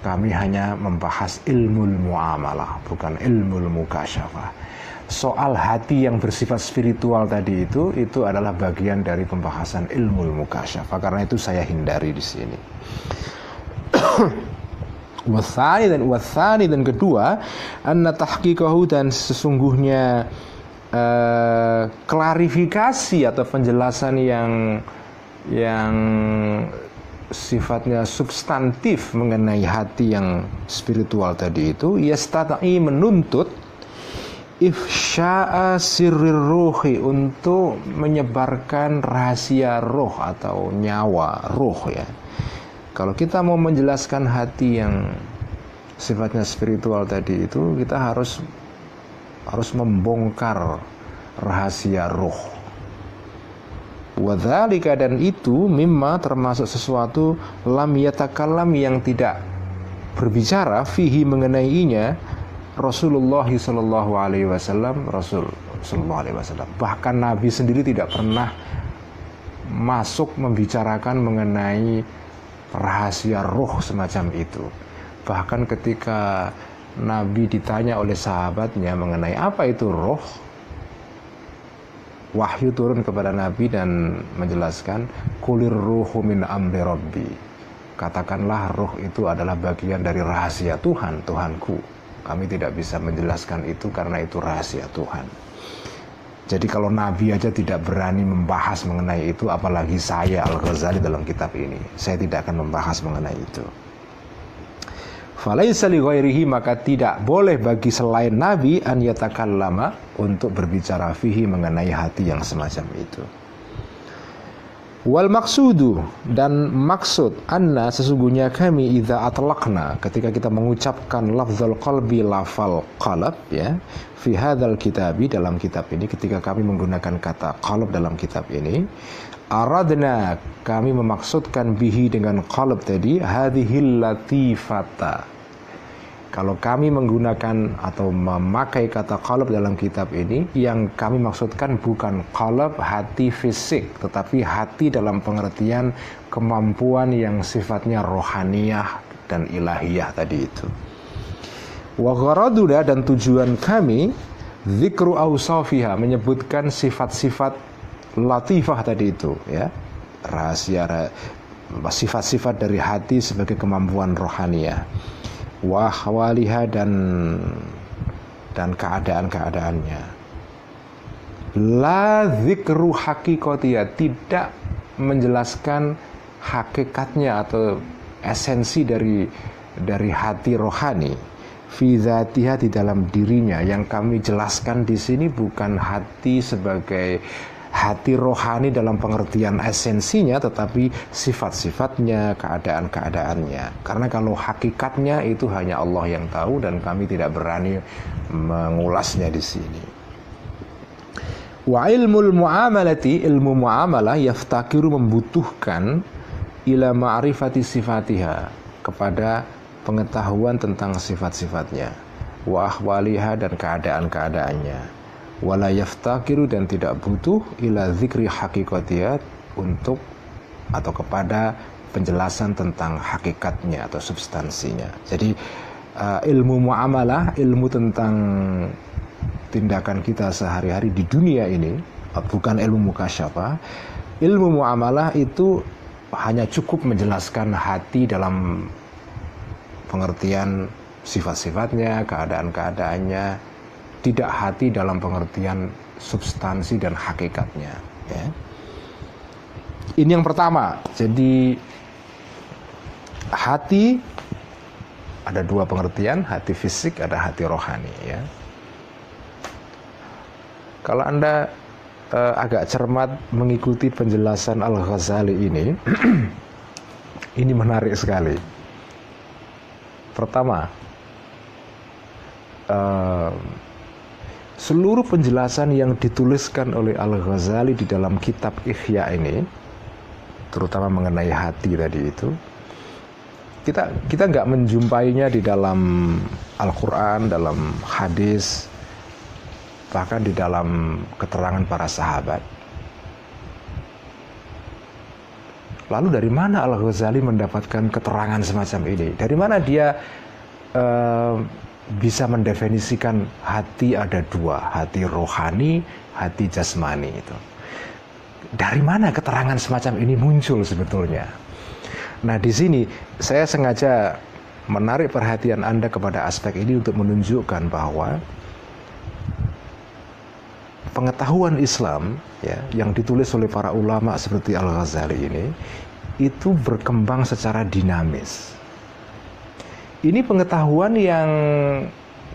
Kami hanya membahas ilmu muamalah, bukan ilmu mukasyafah. Soal hati yang bersifat spiritual tadi itu itu adalah bagian dari pembahasan ilmu mukasyafah karena itu saya hindari di sini. wasani dan wasani dan kedua anna tahqiqahu dan sesungguhnya uh, klarifikasi atau penjelasan yang yang sifatnya substantif mengenai hati yang spiritual tadi itu yastata'i menuntut ifsya'a sirrir ruhi untuk menyebarkan rahasia roh atau nyawa roh ya. Kalau kita mau menjelaskan hati yang sifatnya spiritual tadi itu, kita harus harus membongkar rahasia roh. Wadhalika dan itu mimma termasuk sesuatu lam yatakallam yang tidak berbicara fihi mengenainya Rasulullah Shallallahu Alaihi Wasallam Rasul Shallallahu Alaihi Wasallam bahkan Nabi sendiri tidak pernah masuk membicarakan mengenai rahasia roh semacam itu. Bahkan ketika Nabi ditanya oleh sahabatnya mengenai apa itu roh, wahyu turun kepada Nabi dan menjelaskan kulir ruhu min amri rabbi. Katakanlah roh itu adalah bagian dari rahasia Tuhan, Tuhanku. Kami tidak bisa menjelaskan itu karena itu rahasia Tuhan. Jadi kalau Nabi aja tidak berani membahas mengenai itu, apalagi saya Al-Ghazali dalam kitab ini. Saya tidak akan membahas mengenai itu. Falaisa li ghairihi maka tidak boleh bagi selain Nabi an yatakallama untuk berbicara fihi mengenai hati yang semacam itu. Wal maksudu dan maksud anna sesungguhnya kami idza atlaqna ketika kita mengucapkan lafzul qalbi lafal qalb ya fi hadzal kitabi dalam kitab ini ketika kami menggunakan kata qalb dalam kitab ini aradna kami memaksudkan bihi dengan qalb tadi hadhil latifata kalau kami menggunakan atau memakai kata qalb dalam kitab ini, yang kami maksudkan bukan qalb hati fisik, tetapi hati dalam pengertian kemampuan yang sifatnya rohaniyah dan ilahiyah tadi itu. Wa dan tujuan kami zikru awsafiha menyebutkan sifat-sifat latifah tadi itu ya. Rahasia sifat-sifat dari hati sebagai kemampuan rohaniah wahwaliha dan dan keadaan-keadaannya. La zikru hakikotia tidak menjelaskan hakikatnya atau esensi dari dari hati rohani fi di dalam dirinya yang kami jelaskan di sini bukan hati sebagai hati rohani dalam pengertian esensinya tetapi sifat-sifatnya, keadaan-keadaannya. Karena kalau hakikatnya itu hanya Allah yang tahu dan kami tidak berani mengulasnya di sini. Wa ilmul muamalati ilmu muamalah yaftakiru membutuhkan ila ma'rifati sifatiha kepada pengetahuan tentang sifat-sifatnya wa ahwaliha dan keadaan-keadaannya wala yaftakiru dan tidak butuh ila zikri hakikatiyat untuk atau kepada penjelasan tentang hakikatnya atau substansinya. Jadi uh, ilmu muamalah ilmu tentang tindakan kita sehari-hari di dunia ini bukan ilmu mukasyafah ilmu muamalah itu hanya cukup menjelaskan hati dalam pengertian sifat-sifatnya, keadaan-keadaannya, tidak hati dalam pengertian substansi dan hakikatnya. Ya. Ini yang pertama. Jadi hati ada dua pengertian, hati fisik, ada hati rohani. Ya. Kalau anda uh, agak cermat mengikuti penjelasan Al Ghazali ini, ini menarik sekali Pertama, uh, seluruh penjelasan yang dituliskan oleh Al Ghazali di dalam kitab Ihya ini, terutama mengenai hati tadi itu, kita kita nggak menjumpainya di dalam Al-Quran, dalam hadis, bahkan di dalam keterangan para sahabat. Lalu dari mana Al Ghazali mendapatkan keterangan semacam ini? Dari mana dia uh, bisa mendefinisikan hati ada dua, hati rohani, hati jasmani itu? Dari mana keterangan semacam ini muncul sebetulnya? Nah di sini saya sengaja menarik perhatian Anda kepada aspek ini untuk menunjukkan bahwa pengetahuan Islam ya yang ditulis oleh para ulama seperti Al Ghazali ini itu berkembang secara dinamis. Ini pengetahuan yang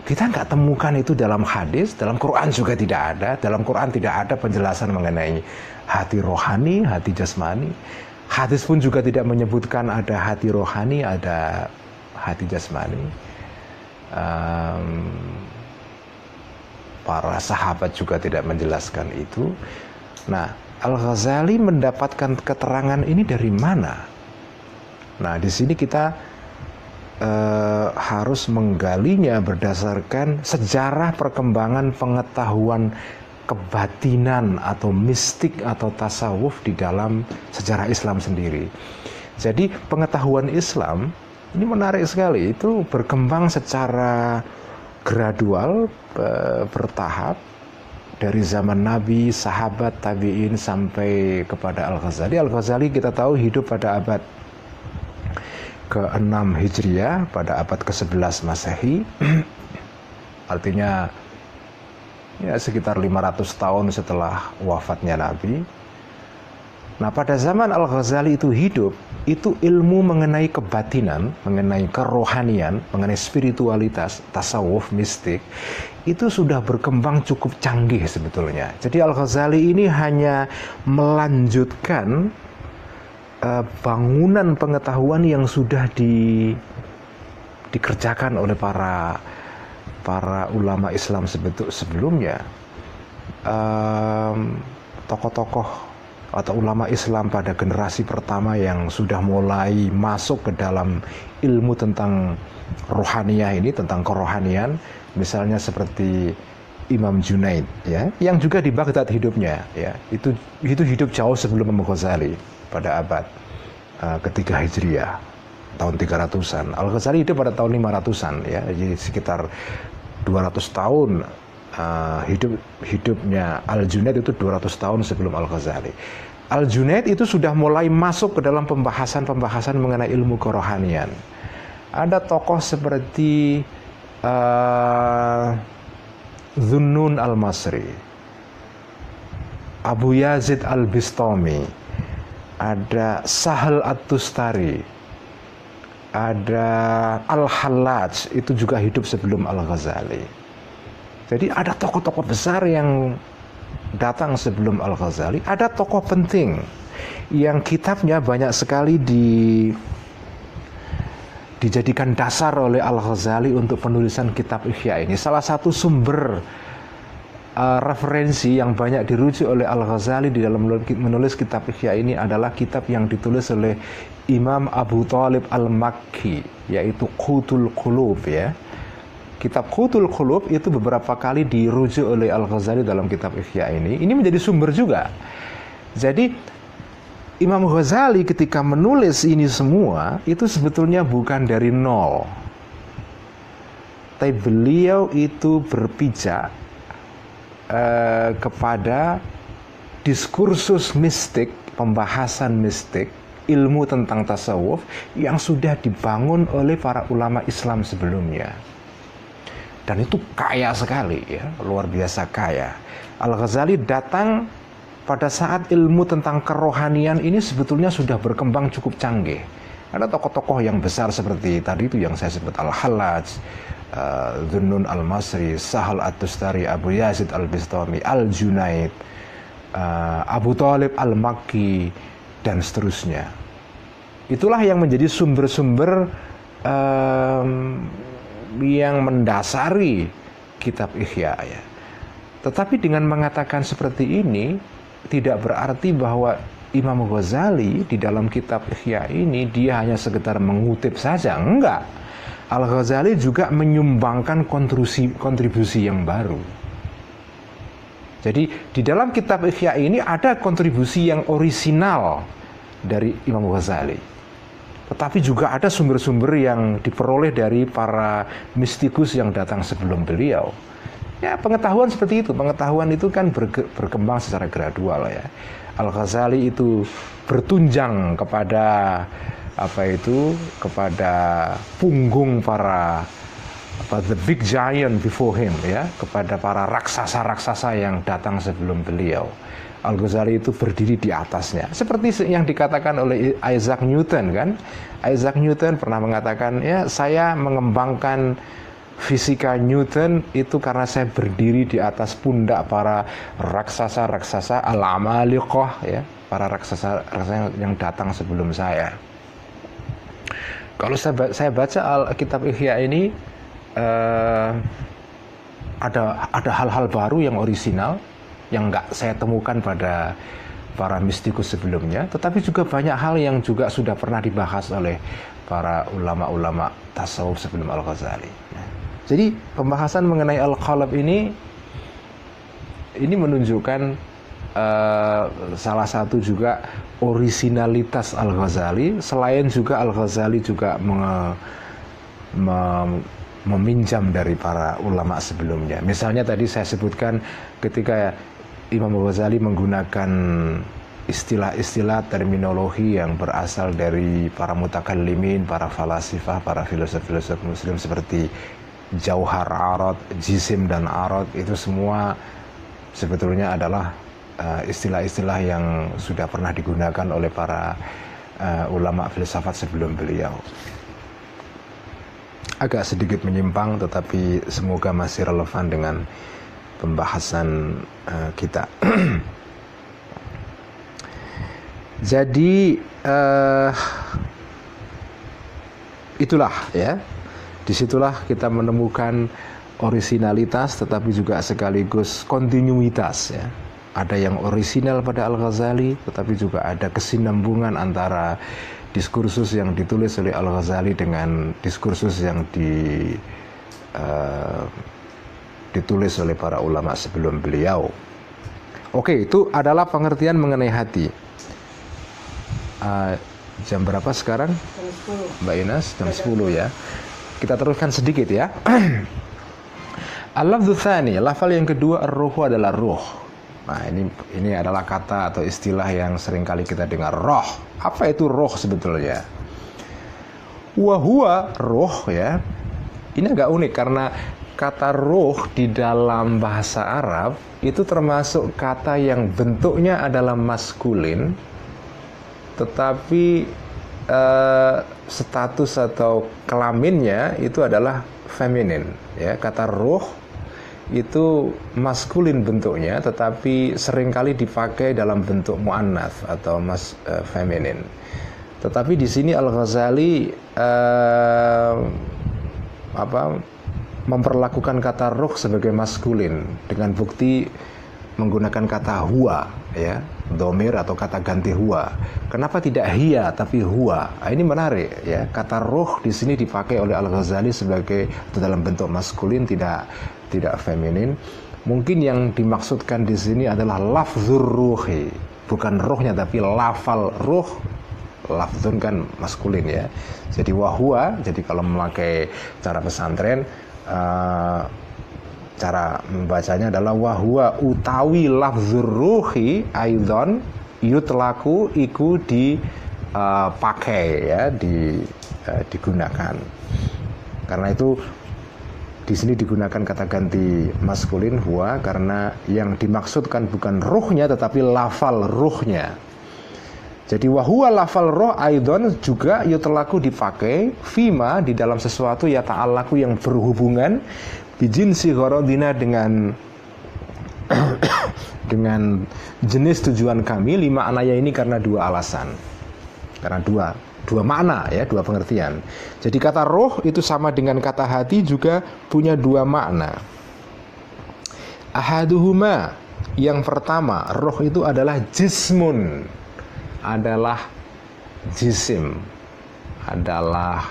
kita nggak temukan itu dalam hadis, dalam Quran juga tidak ada. Dalam Quran tidak ada penjelasan mengenai hati rohani, hati jasmani. Hadis pun juga tidak menyebutkan ada hati rohani, ada hati jasmani. Um, para sahabat juga tidak menjelaskan itu. Nah, Al-Ghazali mendapatkan keterangan ini dari mana? Nah, di sini kita uh, harus menggalinya berdasarkan sejarah perkembangan pengetahuan kebatinan atau mistik atau tasawuf di dalam sejarah Islam sendiri. Jadi pengetahuan Islam ini menarik sekali itu berkembang secara gradual bertahap dari zaman Nabi, sahabat, tabiin sampai kepada Al-Ghazali. Al-Ghazali kita tahu hidup pada abad ke-6 Hijriah, pada abad ke-11 Masehi. Artinya ya sekitar 500 tahun setelah wafatnya Nabi. Nah, pada zaman Al-Ghazali itu hidup, itu ilmu mengenai kebatinan, mengenai kerohanian, mengenai spiritualitas, tasawuf, mistik, itu sudah berkembang cukup canggih sebetulnya. Jadi Al-Ghazali ini hanya melanjutkan uh, bangunan pengetahuan yang sudah di, dikerjakan oleh para para ulama Islam sebetul sebelumnya. tokoh-tokoh atau ulama Islam pada generasi pertama yang sudah mulai masuk ke dalam ilmu tentang rohaniah ini tentang kerohanian misalnya seperti Imam Junaid ya yang juga di Baghdad hidupnya ya itu itu hidup jauh sebelum Imam Ghazali pada abad uh, ketiga Hijriah tahun 300-an Al Ghazali hidup pada tahun 500-an ya jadi sekitar 200 tahun uh, hidup hidupnya Al Junaid itu 200 tahun sebelum Al Ghazali. Al Junaid itu sudah mulai masuk ke dalam pembahasan-pembahasan mengenai ilmu kerohanian. Ada tokoh seperti uh, Zunnun Al Masri, Abu Yazid Al Bistami, ada Sahal At-Tustari, ada Al Hallaj itu juga hidup sebelum Al Ghazali jadi ada tokoh-tokoh besar yang datang sebelum Al-Ghazali, ada tokoh penting yang kitabnya banyak sekali di dijadikan dasar oleh Al-Ghazali untuk penulisan kitab Ihya ini. Salah satu sumber uh, referensi yang banyak dirujuk oleh Al Ghazali di dalam menulis kitab Ihya ini adalah kitab yang ditulis oleh Imam Abu Talib Al Makki yaitu Qutul Qulub ya. Kitab Qutul Qulub itu beberapa kali dirujuk oleh Al Ghazali dalam kitab Ihya ini. Ini menjadi sumber juga. Jadi Imam Ghazali ketika menulis ini semua itu sebetulnya bukan dari nol. Tapi beliau itu berpijak uh, kepada diskursus mistik, pembahasan mistik, ilmu tentang tasawuf yang sudah dibangun oleh para ulama Islam sebelumnya. Dan itu kaya sekali ya, luar biasa kaya. Al-Ghazali datang pada saat ilmu tentang kerohanian ini sebetulnya sudah berkembang cukup canggih. Ada tokoh-tokoh yang besar seperti tadi itu yang saya sebut Al-Hallaj, uh, Al-Masri, Sahal At-Tustari, Abu Yazid Al-Bistami, Al-Junaid, uh, Abu Talib Al-Makki, dan seterusnya. Itulah yang menjadi sumber-sumber um, yang mendasari kitab Ihya ya. Tetapi dengan mengatakan seperti ini, tidak berarti bahwa Imam Ghazali di dalam kitab Ihya ini dia hanya sekedar mengutip saja, enggak. Al-Ghazali juga menyumbangkan kontribusi kontribusi yang baru. Jadi di dalam kitab Ihya ini ada kontribusi yang orisinal dari Imam Ghazali. Tetapi juga ada sumber-sumber yang diperoleh dari para mistikus yang datang sebelum beliau. Ya pengetahuan seperti itu, pengetahuan itu kan berkembang secara gradual ya. Al Ghazali itu bertunjang kepada apa itu kepada punggung para apa the big giant before him ya kepada para raksasa-raksasa yang datang sebelum beliau. Al Ghazali itu berdiri di atasnya. Seperti yang dikatakan oleh Isaac Newton kan. Isaac Newton pernah mengatakan ya saya mengembangkan fisika Newton itu karena saya berdiri di atas pundak para raksasa-raksasa al-amaliqah ya, para raksasa, raksasa yang datang sebelum saya. Kalau saya, saya baca Alkitab Ihya ini uh, ada ada hal-hal baru yang orisinal yang nggak saya temukan pada para mistikus sebelumnya, tetapi juga banyak hal yang juga sudah pernah dibahas oleh para ulama-ulama tasawuf sebelum Al-Ghazali. Jadi pembahasan mengenai al-qalb ini ini menunjukkan uh, salah satu juga originalitas Al-Ghazali selain juga Al-Ghazali juga menge, mem, meminjam dari para ulama sebelumnya. Misalnya tadi saya sebutkan ketika Imam Ghazali menggunakan istilah-istilah terminologi yang berasal dari para mutakallimin, para falasifah, para filosof-filosof muslim seperti jauhar arad, jisim dan arad itu semua sebetulnya adalah uh, istilah-istilah uh, yang sudah pernah digunakan oleh para uh, ulama filsafat sebelum beliau. Agak sedikit menyimpang tetapi semoga masih relevan dengan pembahasan uh, kita. Jadi uh, itulah ya Di situlah kita menemukan originalitas tetapi juga sekaligus kontinuitas ya. Ada yang orisinal pada Al-Ghazali tetapi juga ada kesinambungan antara diskursus yang ditulis oleh Al-Ghazali dengan diskursus yang di uh, ditulis oleh para ulama sebelum beliau. Oke, itu adalah pengertian mengenai hati. Uh, jam berapa sekarang? Mbak Inas, jam 10 ya. Kita teruskan sedikit ya. Al-lafdhu tsani, lafal yang kedua ar-ruhu adalah ruh. Nah, ini ini adalah kata atau istilah yang sering kali kita dengar roh. Apa itu roh sebetulnya? Wahua roh ya. Ini agak unik karena kata roh di dalam bahasa Arab itu termasuk kata yang bentuknya adalah maskulin tetapi uh, status atau kelaminnya itu adalah feminin ya. Kata roh itu maskulin bentuknya tetapi sering kali dipakai dalam bentuk muannats atau mas uh, feminin. Tetapi di sini Al Ghazali uh, apa memperlakukan kata roh sebagai maskulin dengan bukti menggunakan kata huwa ya domir atau kata ganti huwa kenapa tidak hia tapi huwa nah, ini menarik ya. Kata roh di sini dipakai oleh Al Ghazali sebagai dalam bentuk maskulin tidak tidak feminin. Mungkin yang dimaksudkan di sini adalah lafzur ruhi. Bukan rohnya tapi lafal roh lafzun kan maskulin ya. Jadi wahua jadi kalau memakai cara pesantren uh, cara membacanya adalah wahua utawi lafzur ruhi aidon yutlaku iku dipakai uh, ya di uh, digunakan karena itu di sini digunakan kata ganti maskulin huwa karena yang dimaksudkan bukan ruhnya tetapi lafal ruhnya. Jadi wahua lafal roh aidon juga yutlaku dipakai fima di dalam sesuatu ya ta'alaku yang berhubungan bijin si gorodina dengan dengan jenis tujuan kami lima anaya ini karena dua alasan karena dua dua makna ya, dua pengertian. Jadi kata roh itu sama dengan kata hati juga punya dua makna. Ahaduhuma yang pertama, roh itu adalah jismun. Adalah jisim. Adalah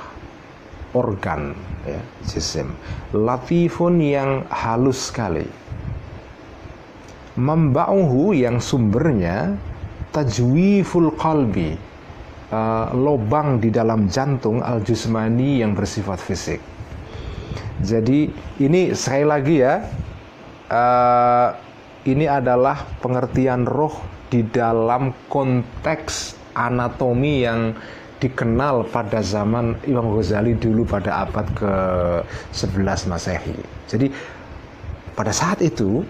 organ ya, jisim. Latifun yang halus sekali. Membauhu yang sumbernya tajwiful qalbi uh, lobang di dalam jantung al jusmani yang bersifat fisik. Jadi ini sekali lagi ya, uh, ini adalah pengertian roh di dalam konteks anatomi yang dikenal pada zaman Imam Ghazali dulu pada abad ke-11 Masehi. Jadi pada saat itu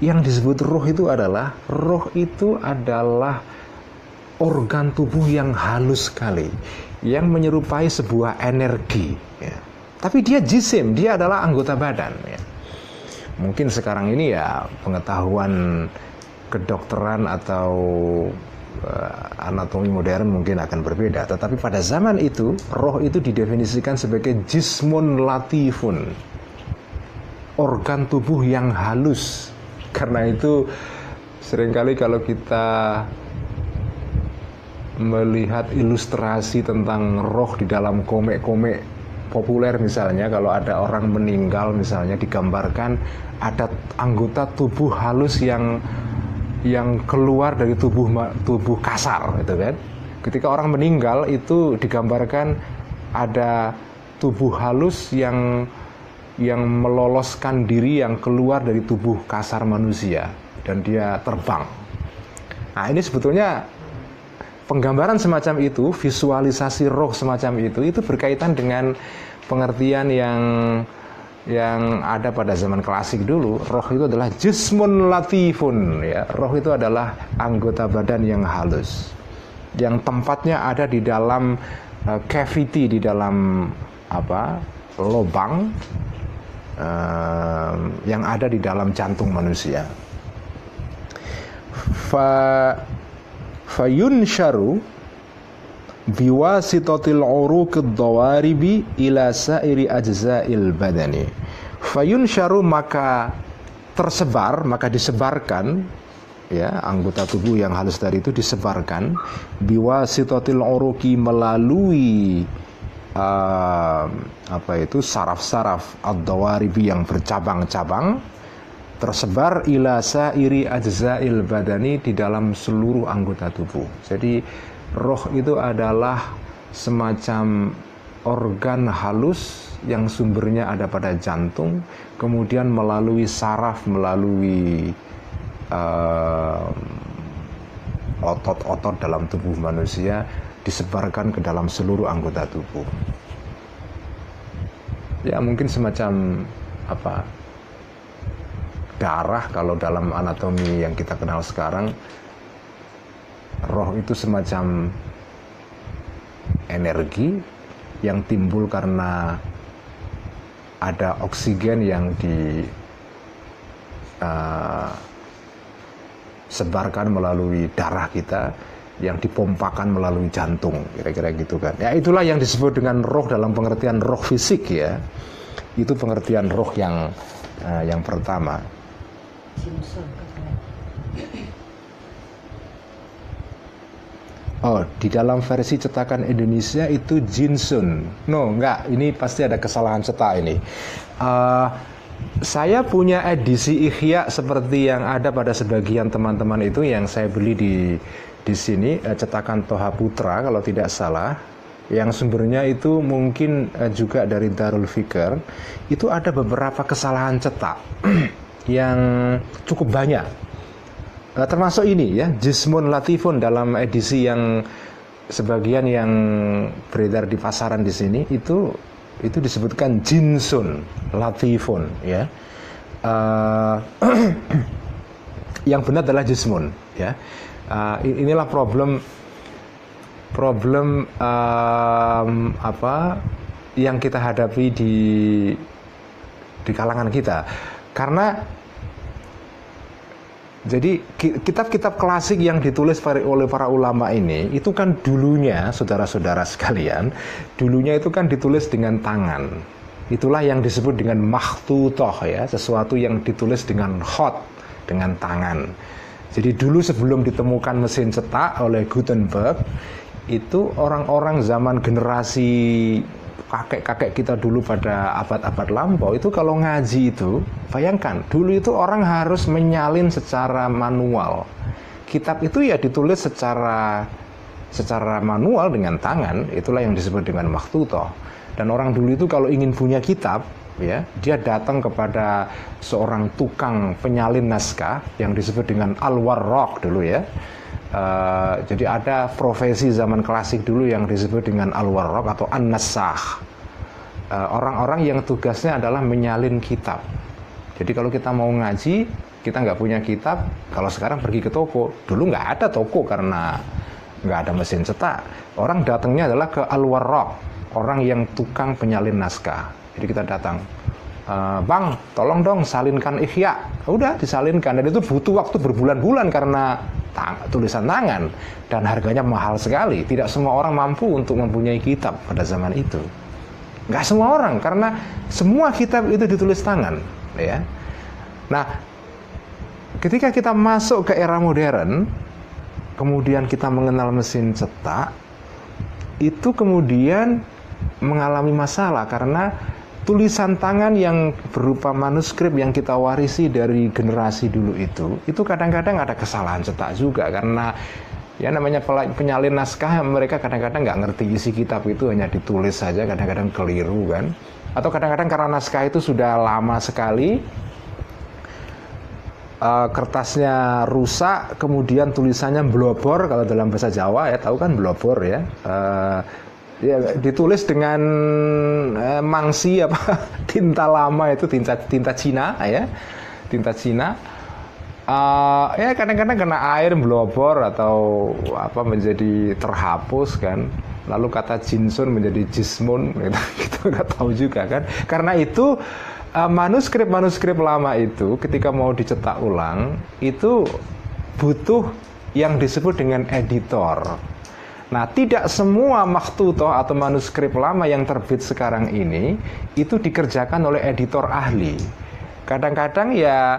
yang disebut roh itu adalah roh itu adalah organ tubuh yang halus sekali yang menyerupai sebuah energi ya. tapi dia jisim dia adalah anggota badan ya. mungkin sekarang ini ya pengetahuan kedokteran atau anatomi modern mungkin akan berbeda. Tetapi pada zaman itu roh itu didefinisikan sebagai jismun latifun. Organ tubuh yang halus. Karena itu sering kali kalau kita melihat ilustrasi tentang roh di dalam komik-komik populer misalnya kalau ada orang meninggal misalnya digambarkan ada anggota tubuh halus yang yang keluar dari tubuh tubuh kasar gitu kan? Ketika orang meninggal itu digambarkan ada tubuh halus yang yang meloloskan diri yang keluar dari tubuh kasar manusia dan dia terbang. Nah ini sebetulnya penggambaran semacam itu, visualisasi roh semacam itu, itu berkaitan dengan pengertian yang yang ada pada zaman klasik dulu. Roh itu adalah jismun latifun, ya. Roh itu adalah anggota badan yang halus, yang tempatnya ada di dalam uh, cavity, di dalam apa lobang uh, yang ada di dalam jantung manusia. Fa fayunsharu biwasitatil uruq ad-dawaribi ila sairi ajza'il badani fayunsharu maka tersebar maka disebarkan ya anggota tubuh yang halus tadi itu disebarkan biwasitatil uruqi melalui uh, apa itu saraf-saraf ad-dawaribi yang bercabang-cabang tersebar ila sairi ajzail badani di dalam seluruh anggota tubuh. Jadi roh itu adalah semacam organ halus yang sumbernya ada pada jantung, kemudian melalui saraf, melalui otot-otot uh, dalam tubuh manusia disebarkan ke dalam seluruh anggota tubuh. Ya mungkin semacam apa darah kalau dalam anatomi yang kita kenal sekarang roh itu semacam energi yang timbul karena ada oksigen yang di uh, sebarkan melalui darah kita yang dipompakan melalui jantung kira-kira gitu kan. Ya itulah yang disebut dengan roh dalam pengertian roh fisik ya. Itu pengertian roh yang uh, yang pertama. Oh, di dalam versi cetakan Indonesia itu Jinsun. No, enggak. Ini pasti ada kesalahan cetak ini. Uh, saya punya edisi Ihya seperti yang ada pada sebagian teman-teman itu yang saya beli di di sini uh, cetakan Toha Putra kalau tidak salah yang sumbernya itu mungkin uh, juga dari Darul Fikr itu ada beberapa kesalahan cetak yang cukup banyak Nah, termasuk ini ya, Jismun Latifun dalam edisi yang sebagian yang beredar di pasaran di sini itu itu disebutkan Jinsun Latifun ya. Uh, yang benar adalah Jismun ya. Uh, inilah problem problem um, apa yang kita hadapi di di kalangan kita karena jadi kitab-kitab klasik yang ditulis oleh para ulama ini itu kan dulunya saudara-saudara sekalian, dulunya itu kan ditulis dengan tangan. Itulah yang disebut dengan makhtutoh ya, sesuatu yang ditulis dengan hot, dengan tangan. Jadi dulu sebelum ditemukan mesin cetak oleh Gutenberg, itu orang-orang zaman generasi kakek-kakek kita dulu pada abad-abad lampau itu kalau ngaji itu bayangkan dulu itu orang harus menyalin secara manual. Kitab itu ya ditulis secara secara manual dengan tangan itulah yang disebut dengan maktuto dan orang dulu itu kalau ingin punya kitab ya dia datang kepada seorang tukang penyalin naskah yang disebut dengan al-warraq dulu ya Uh, jadi ada profesi zaman klasik dulu yang disebut dengan al-warraq atau an-nassah. Uh, orang-orang yang tugasnya adalah menyalin kitab. Jadi kalau kita mau ngaji, kita nggak punya kitab, kalau sekarang pergi ke toko, dulu nggak ada toko karena nggak ada mesin cetak. Orang datangnya adalah ke al-warraq, orang yang tukang penyalin naskah. Jadi kita datang, Uh, bang, tolong dong salinkan ikhya. Udah disalinkan dan itu butuh waktu berbulan-bulan karena tang tulisan tangan dan harganya mahal sekali. Tidak semua orang mampu untuk mempunyai kitab pada zaman itu. Nggak semua orang karena semua kitab itu ditulis tangan, ya. Nah, ketika kita masuk ke era modern, kemudian kita mengenal mesin cetak, itu kemudian mengalami masalah karena tulisan tangan yang berupa manuskrip yang kita warisi dari generasi dulu itu, itu kadang-kadang ada kesalahan cetak juga karena ya namanya penyalin naskah mereka kadang-kadang nggak ngerti isi kitab itu hanya ditulis saja kadang-kadang keliru kan? Atau kadang-kadang karena naskah itu sudah lama sekali uh, kertasnya rusak kemudian tulisannya blobor kalau dalam bahasa Jawa ya tahu kan blobor ya? Uh, ya ditulis dengan eh, mangsi apa? Tinta lama itu tinta tinta Cina ya. Tinta Cina. Uh, ya kadang-kadang kena air blobor atau apa menjadi terhapus kan. Lalu kata jinsun menjadi jismun gitu. Kita nggak tahu juga kan. Karena itu uh, manuskrip manuskrip lama itu ketika mau dicetak ulang itu butuh yang disebut dengan editor Nah, tidak semua maktutoh atau manuskrip lama yang terbit sekarang ini itu dikerjakan oleh editor ahli. Kadang-kadang ya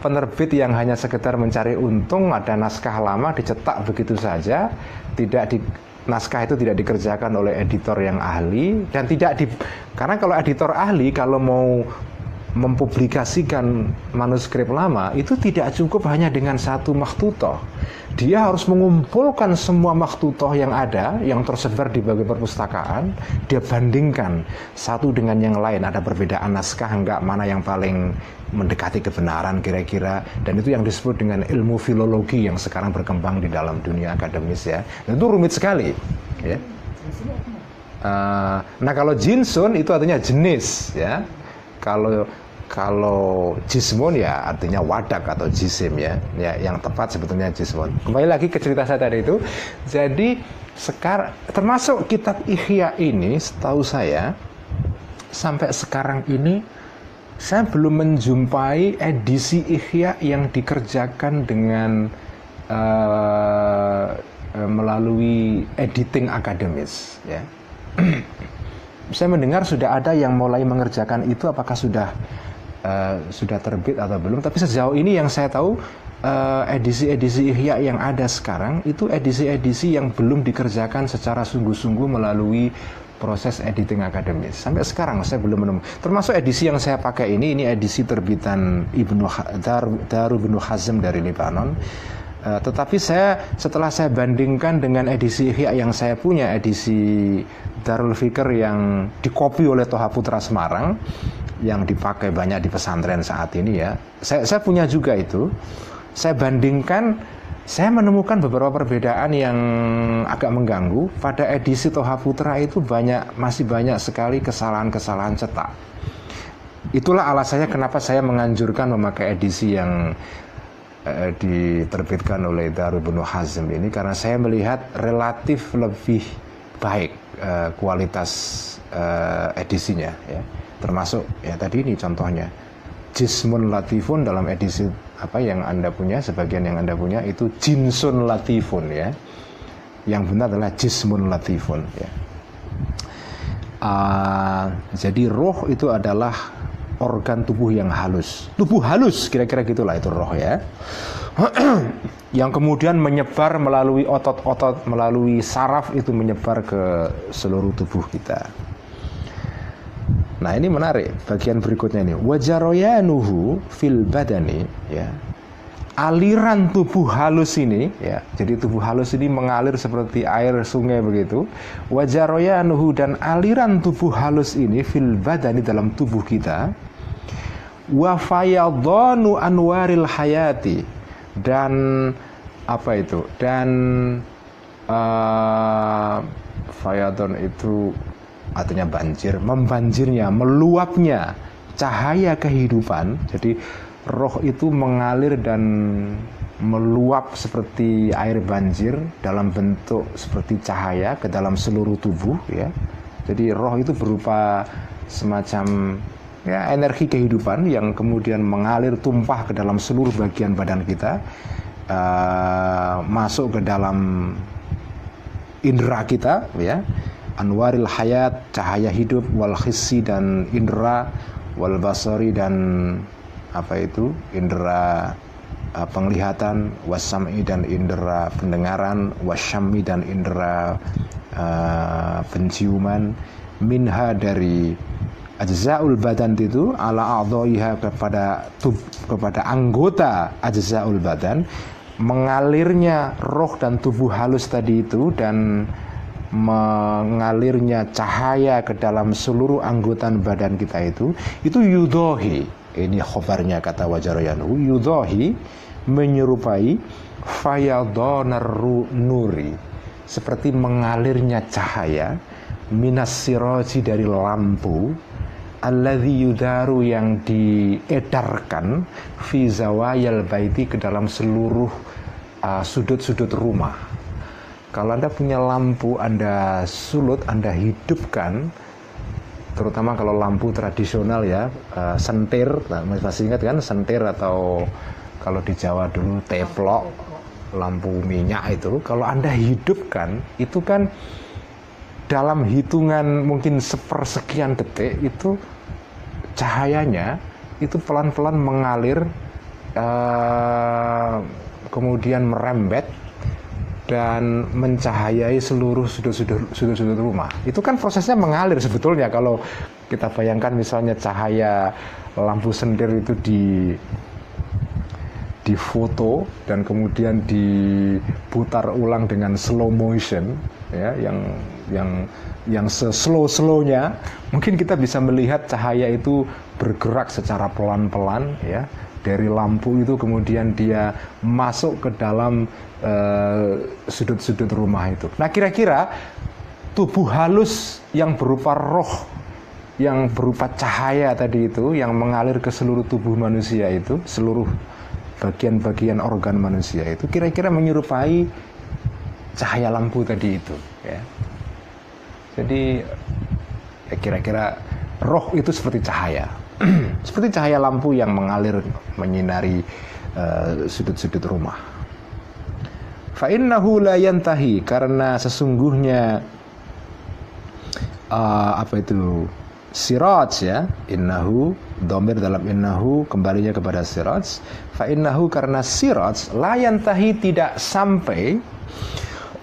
penerbit yang hanya sekedar mencari untung ada naskah lama dicetak begitu saja, tidak di naskah itu tidak dikerjakan oleh editor yang ahli dan tidak di karena kalau editor ahli kalau mau mempublikasikan manuskrip lama itu tidak cukup hanya dengan satu maktutoh. Dia harus mengumpulkan semua maktutoh yang ada, yang tersebar di berbagai perpustakaan, dia bandingkan satu dengan yang lain. Ada perbedaan naskah enggak, mana yang paling mendekati kebenaran kira-kira. Dan itu yang disebut dengan ilmu filologi yang sekarang berkembang di dalam dunia akademis ya. Dan itu rumit sekali. Ya. Uh, nah kalau jinsun itu artinya jenis ya. Kalau kalau jismun ya artinya wadak atau jisim ya. Ya yang tepat sebetulnya jismun. Kembali lagi ke cerita saya tadi itu. Jadi sekarang termasuk kitab Ihya ini setahu saya sampai sekarang ini saya belum menjumpai edisi Ihya yang dikerjakan dengan uh, melalui editing akademis ya. saya mendengar sudah ada yang mulai mengerjakan itu apakah sudah uh, sudah terbit atau belum tapi sejauh ini yang saya tahu edisi-edisi uh, Ihya yang ada sekarang itu edisi-edisi yang belum dikerjakan secara sungguh-sungguh melalui proses editing akademis. Sampai sekarang saya belum menemukan. Termasuk edisi yang saya pakai ini, ini edisi terbitan Ibnu Dar, Daru Ibnu Hazm dari Lebanon. Uh, tetapi saya setelah saya bandingkan dengan edisi Ihya yang saya punya, edisi Darul Fikr yang dikopi oleh Toha Putra Semarang, yang dipakai banyak di pesantren saat ini ya. Saya, saya punya juga itu. Saya bandingkan saya menemukan beberapa perbedaan yang agak mengganggu. Pada edisi Toha Putra itu banyak masih banyak sekali kesalahan-kesalahan cetak. Itulah alasannya kenapa saya menganjurkan memakai edisi yang eh, diterbitkan oleh Darul Hazm ini karena saya melihat relatif lebih baik eh, kualitas eh, edisinya ya. Termasuk ya tadi ini contohnya Jismun Latifun dalam edisi apa yang Anda punya, sebagian yang Anda punya itu jinsun latifun ya. Yang benar adalah jismun latifun ya. Uh, jadi roh itu adalah organ tubuh yang halus. Tubuh halus kira-kira gitulah itu roh ya. yang kemudian menyebar melalui otot-otot, melalui saraf itu menyebar ke seluruh tubuh kita. Nah ini menarik. Bagian berikutnya ini. Wajaroyanuhu fil badani ya. Aliran tubuh halus ini ya. Jadi tubuh halus ini mengalir seperti air sungai begitu. Wajaroyanuhu dan aliran tubuh halus ini fil badani dalam tubuh kita. Wa fayadhanu anwaril hayati. Dan apa itu? Dan uh, fayadon itu artinya banjir, membanjirnya, meluapnya cahaya kehidupan. Jadi roh itu mengalir dan meluap seperti air banjir dalam bentuk seperti cahaya ke dalam seluruh tubuh ya. Jadi roh itu berupa semacam ya energi kehidupan yang kemudian mengalir tumpah ke dalam seluruh bagian badan kita uh, masuk ke dalam indera kita ya anwaril hayat cahaya hidup wal hissi dan indera wal basari dan apa itu indera uh, penglihatan wasami dan indera pendengaran wasyami dan indera uh, penciuman minha dari ajzaul badan itu ala a'dha'iha kepada tub, kepada anggota ajzaul badan mengalirnya roh dan tubuh halus tadi itu dan mengalirnya cahaya ke dalam seluruh anggota badan kita itu itu yudohi ini khobarnya kata wajarayanu yudohi menyerupai fayadonar nuri seperti mengalirnya cahaya minas siroji dari lampu alladhi yudaru yang diedarkan fi zawayal baiti ke dalam seluruh uh, sudut-sudut uh, rumah kalau Anda punya lampu, Anda sulut, Anda hidupkan, terutama kalau lampu tradisional ya, uh, sentir, nah, masih ingat kan sentir atau kalau di Jawa dulu teplok, lampu minyak itu, kalau Anda hidupkan, itu kan dalam hitungan mungkin sepersekian detik itu cahayanya itu pelan-pelan mengalir, uh, kemudian merembet dan mencahayai seluruh sudut-sudut rumah. Itu kan prosesnya mengalir sebetulnya kalau kita bayangkan misalnya cahaya lampu sendir itu di di foto dan kemudian diputar ulang dengan slow motion ya yang yang yang slow slownya mungkin kita bisa melihat cahaya itu bergerak secara pelan-pelan ya dari lampu itu kemudian dia masuk ke dalam eh, sudut-sudut uh, rumah itu. Nah kira-kira tubuh halus yang berupa roh yang berupa cahaya tadi itu yang mengalir ke seluruh tubuh manusia itu seluruh bagian-bagian organ manusia itu kira-kira menyerupai cahaya lampu tadi itu ya. Jadi ya kira-kira roh itu seperti cahaya seperti cahaya lampu yang mengalir menyinari eh, sudut-sudut uh, rumah. Fa'innahu la yantahi karena sesungguhnya uh, apa itu siraj ya innahu domir dalam innahu kembalinya kepada siraj fa innahu karena siraj layan tahi tidak sampai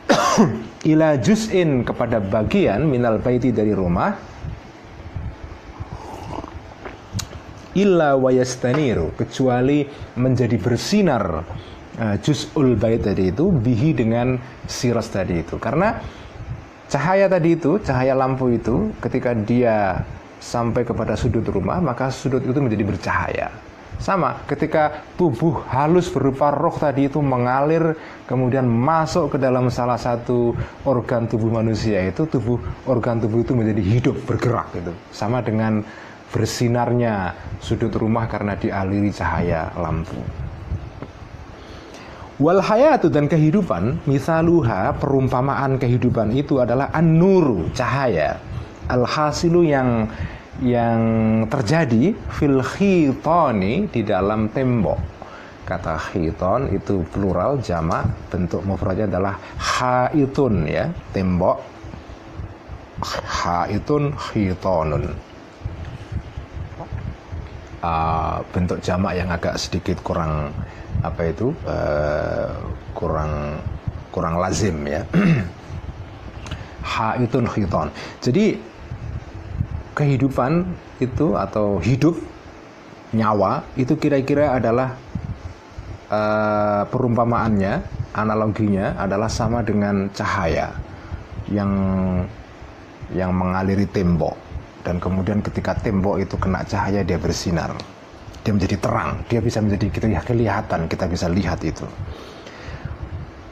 ila juz'in kepada bagian minal baiti dari rumah illa wayastaniru kecuali menjadi bersinar uh, juz'ul bait tadi itu bihi dengan siraj tadi itu karena cahaya tadi itu cahaya lampu itu ketika dia sampai kepada sudut rumah, maka sudut itu menjadi bercahaya. Sama, ketika tubuh halus berupa roh tadi itu mengalir, kemudian masuk ke dalam salah satu organ tubuh manusia itu, tubuh organ tubuh itu menjadi hidup, bergerak gitu. Sama dengan bersinarnya sudut rumah karena dialiri cahaya lampu. Wal hayatu dan kehidupan, misaluha perumpamaan kehidupan itu adalah an-nuru, cahaya al-hasilu yang yang terjadi fil khitoni di dalam tembok. Kata khiton itu plural jamak, bentuk mufradnya adalah haitun ya, tembok. Haitun khitonun. Uh, bentuk jamak yang agak sedikit kurang apa itu uh, kurang kurang lazim ya. Haitun khiton jadi kehidupan itu atau hidup nyawa itu kira-kira adalah uh, perumpamaannya analoginya adalah sama dengan cahaya yang yang mengaliri tembok dan kemudian ketika tembok itu kena cahaya dia bersinar dia menjadi terang dia bisa menjadi kita kelihatan kita bisa lihat itu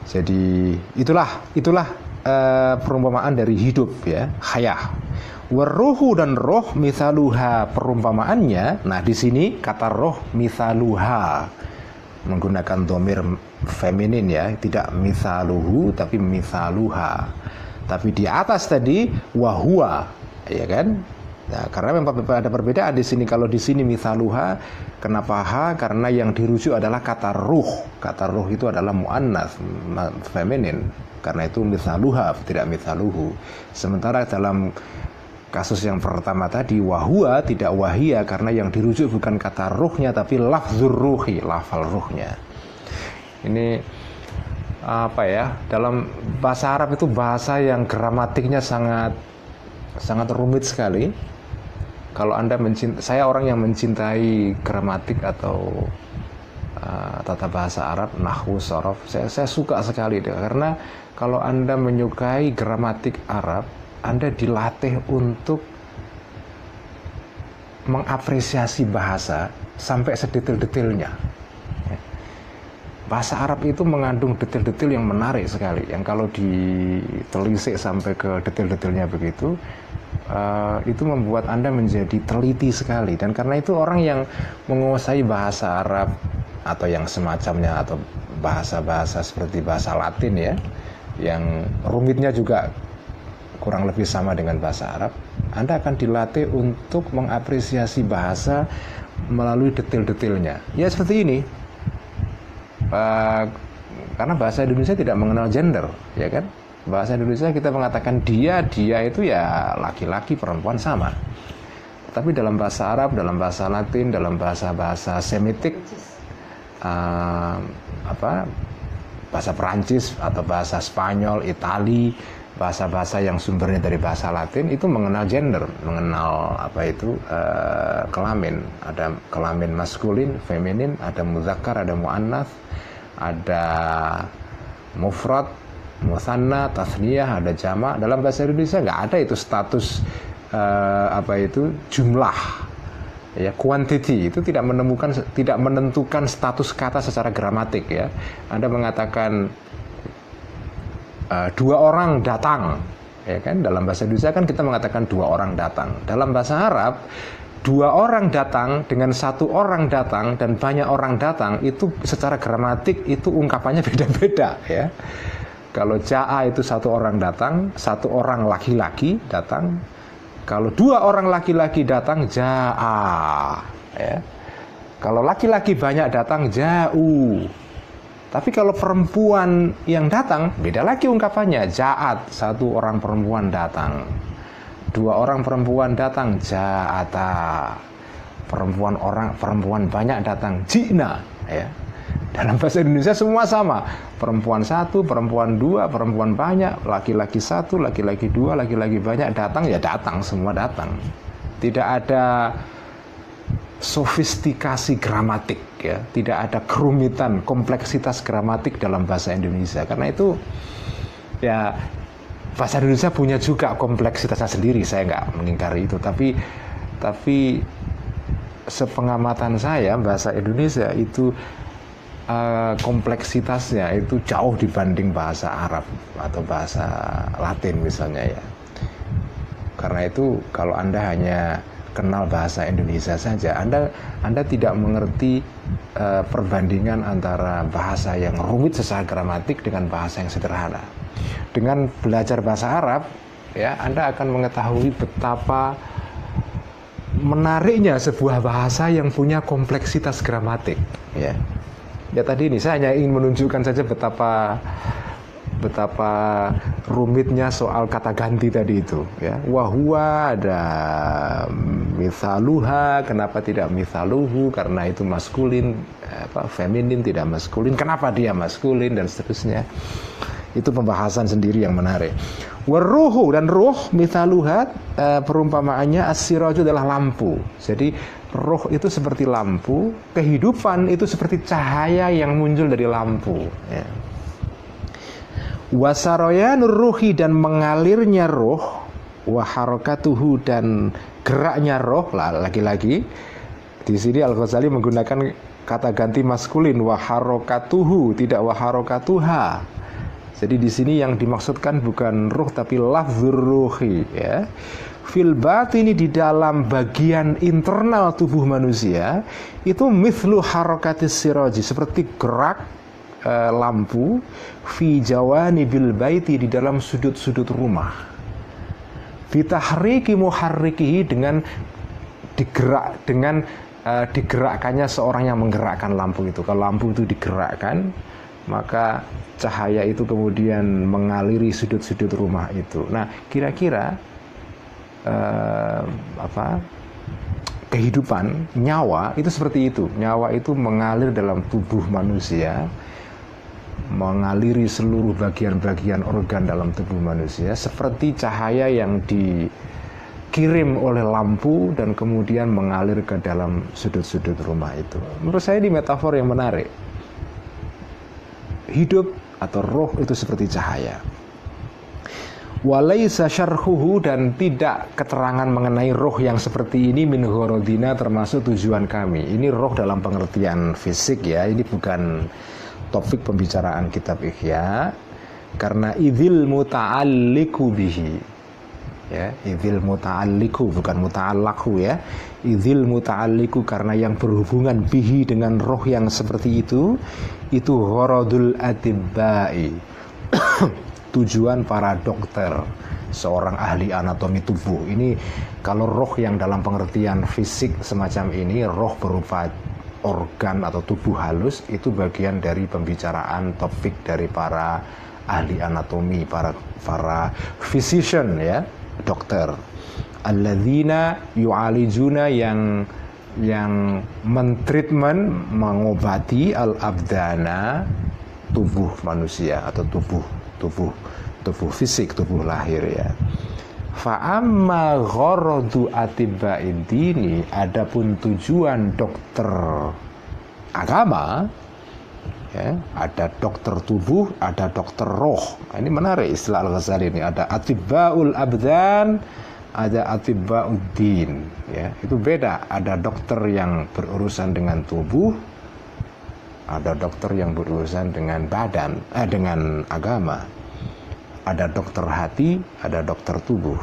jadi itulah itulah uh, perumpamaan dari hidup ya hayah Waruhu dan roh misaluha perumpamaannya. Nah di sini kata roh misaluha menggunakan domir feminin ya, tidak misaluhu tapi misaluha. Tapi di atas tadi wahua, ya kan? Nah, karena memang ada perbedaan di sini. Kalau di sini misaluha, kenapa ha? Karena yang dirujuk adalah kata ruh. Kata ruh itu adalah muannas, feminin. Karena itu misaluha, tidak misaluhu. Sementara dalam kasus yang pertama tadi wahua tidak wahia karena yang dirujuk bukan kata ruhnya tapi lafzur ruhi lafal ruhnya ini apa ya dalam bahasa Arab itu bahasa yang gramatiknya sangat sangat rumit sekali kalau anda mencintai saya orang yang mencintai gramatik atau uh, tata bahasa Arab nahwu sorof saya, saya suka sekali deh karena kalau anda menyukai gramatik Arab anda dilatih untuk mengapresiasi bahasa sampai sedetil-detilnya. Bahasa Arab itu mengandung detil-detil yang menarik sekali, yang kalau ditelisik sampai ke detil-detilnya begitu, uh, itu membuat Anda menjadi teliti sekali. Dan karena itu orang yang menguasai bahasa Arab atau yang semacamnya atau bahasa-bahasa seperti bahasa Latin ya, yang rumitnya juga kurang lebih sama dengan bahasa Arab, Anda akan dilatih untuk mengapresiasi bahasa melalui detil-detilnya. Ya seperti ini, uh, karena bahasa Indonesia tidak mengenal gender, ya kan? Bahasa Indonesia kita mengatakan dia, dia itu ya laki-laki, perempuan sama. Tapi dalam bahasa Arab, dalam bahasa Latin, dalam bahasa-bahasa Semitik, uh, apa bahasa Perancis atau bahasa Spanyol, Itali, bahasa-bahasa yang sumbernya dari bahasa Latin itu mengenal gender, mengenal apa itu uh, kelamin. Ada kelamin maskulin, feminin, ada muzakkar, ada muannas, ada mufrad, musanna, tasniyah, ada jamak. Dalam bahasa Indonesia nggak ada itu status uh, apa itu jumlah. Ya quantity. Itu tidak menemukan tidak menentukan status kata secara gramatik ya. Anda mengatakan uh, dua orang datang ya kan? Dalam bahasa Indonesia kan kita mengatakan dua orang datang. Dalam bahasa Arab dua orang datang dengan satu orang datang dan banyak orang datang itu secara gramatik itu ungkapannya beda-beda ya kalau jaa itu satu orang datang satu orang laki-laki datang. Kalau dua orang laki-laki datang jaa ya. Kalau laki-laki banyak datang jauh tapi kalau perempuan yang datang, beda lagi ungkapannya. Jaat, satu orang perempuan datang. dua orang perempuan datang ja'ata perempuan orang perempuan banyak datang. Jina ya dalam bahasa Indonesia semua sama. Perempuan satu perempuan dua perempuan banyak laki-laki satu laki-laki dua laki-laki banyak. Datang ya datang semua datang. Tidak ada sofistikasi gramatik ya. Tidak ada kerumitan kompleksitas gramatik dalam bahasa Indonesia. Karena itu ya bahasa Indonesia punya juga kompleksitasnya sendiri. Saya nggak mengingkari itu. Tapi tapi sepengamatan saya bahasa Indonesia itu uh, kompleksitasnya itu jauh dibanding bahasa Arab atau bahasa Latin misalnya ya. Karena itu kalau Anda hanya kenal bahasa Indonesia saja, Anda Anda tidak mengerti uh, perbandingan antara bahasa yang rumit secara gramatik dengan bahasa yang sederhana. Dengan belajar bahasa Arab, ya Anda akan mengetahui betapa menariknya sebuah bahasa yang punya kompleksitas gramatik ya ya tadi ini saya hanya ingin menunjukkan saja betapa betapa rumitnya soal kata ganti tadi itu ya. Wahua ada misaluha kenapa tidak misaluhu karena itu maskulin apa feminin tidak maskulin. Kenapa dia maskulin dan seterusnya itu pembahasan sendiri yang menarik Waruhu dan ruh mithaluhat uh, perumpamaannya asiraju adalah lampu. Jadi roh itu seperti lampu, kehidupan itu seperti cahaya yang muncul dari lampu. Ya. Wasaroya nuruhi dan mengalirnya roh, waharokatuhu dan geraknya roh lah lagi-lagi. Di sini Al Ghazali menggunakan kata ganti maskulin waharokatuhu tidak waharokatuha jadi di sini yang dimaksudkan bukan ruh tapi lafzur ruhi ya. Fil ini di dalam bagian internal tubuh manusia itu mithlu harakatis siroji seperti gerak e, lampu fi jawani bil baiti di dalam sudut-sudut rumah. Fitahriki muharrikihi dengan digerak dengan e, digerakkannya seorang yang menggerakkan lampu itu. Kalau lampu itu digerakkan, maka cahaya itu kemudian mengaliri sudut-sudut rumah itu. Nah, kira-kira uh, apa kehidupan nyawa itu seperti itu. Nyawa itu mengalir dalam tubuh manusia, mengaliri seluruh bagian-bagian organ dalam tubuh manusia seperti cahaya yang dikirim oleh lampu dan kemudian mengalir ke dalam sudut-sudut rumah itu. Menurut saya ini metafor yang menarik. Hidup atau roh itu seperti cahaya. Walaisa syarhuhu dan tidak keterangan mengenai roh yang seperti ini min horodina termasuk tujuan kami. Ini roh dalam pengertian fisik ya, ini bukan topik pembicaraan kitab Ihya karena idil muta'alliku bihi ya idil muta'alliku bukan muta'allaku ya idil muta'alliku karena yang berhubungan bihi dengan roh yang seperti itu itu horodul atibbai. Tujuan para dokter seorang ahli anatomi tubuh. Ini kalau roh yang dalam pengertian fisik semacam ini roh berupa organ atau tubuh halus itu bagian dari pembicaraan topik dari para ahli anatomi para para physician ya dokter alladzina yu'alijuna yang yang mentreatment mengobati al abdana tubuh manusia atau tubuh tubuh tubuh fisik tubuh lahir ya Fa'amma ghorodu atiba ini adapun tujuan dokter agama ya, ada dokter tubuh, ada dokter roh. Nah, ini menarik istilah Al-Ghazali ini. Ada atibaul abdan, ada atibbauddin ya. Itu beda. Ada dokter yang berurusan dengan tubuh ada dokter yang berurusan dengan badan eh, dengan agama. Ada dokter hati ada dokter tubuh.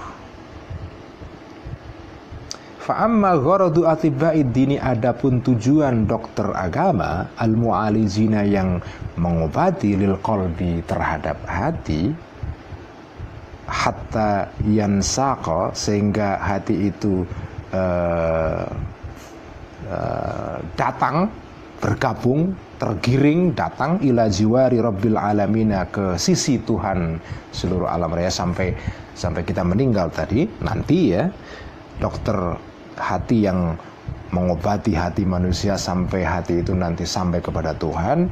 Fa'amma gharadu atibaid dini adapun tujuan dokter agama al-mu'alizina yang mengobati lil qalbi terhadap hati hatta yansaqo sehingga hati itu uh, uh, datang bergabung, tergiring, datang ila jiwari rabbil alamina ke sisi Tuhan seluruh alam raya sampai sampai kita meninggal tadi nanti ya dokter hati yang mengobati hati manusia sampai hati itu nanti sampai kepada Tuhan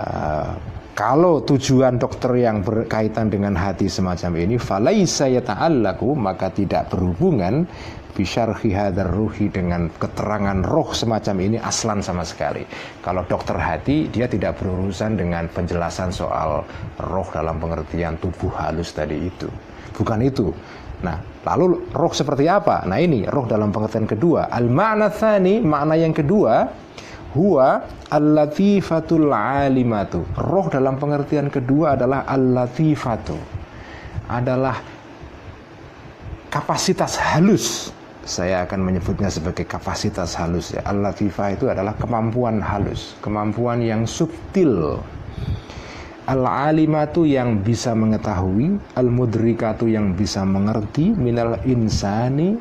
uh, kalau tujuan dokter yang berkaitan dengan hati semacam ini falaisa yata'allaku maka tidak berhubungan bisyarhi hadar ruhi dengan keterangan roh semacam ini aslan sama sekali. Kalau dokter hati dia tidak berurusan dengan penjelasan soal roh dalam pengertian tubuh halus tadi itu. Bukan itu. Nah, lalu roh seperti apa? Nah, ini roh dalam pengertian kedua. Al-ma'na makna yang kedua, huwa al-latifatul alimatu. Roh dalam pengertian kedua adalah al-latifatu. Adalah kapasitas halus saya akan menyebutnya sebagai kapasitas halus ya. Al-latifah itu adalah kemampuan halus, kemampuan yang subtil. Al-alimatu yang bisa mengetahui, al-mudrikatu yang bisa mengerti, minal insani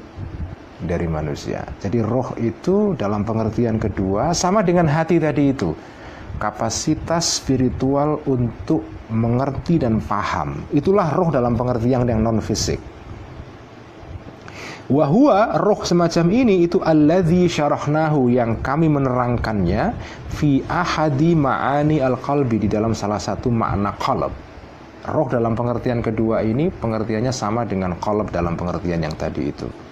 dari manusia. Jadi roh itu dalam pengertian kedua sama dengan hati tadi itu. Kapasitas spiritual untuk mengerti dan paham. Itulah roh dalam pengertian yang non fisik. Wahua roh semacam ini itu alladzi syarahnahu yang kami menerangkannya fi ahadi ma'ani al-qalbi di dalam salah satu makna qalb. Roh dalam pengertian kedua ini pengertiannya sama dengan qalb dalam pengertian yang tadi itu.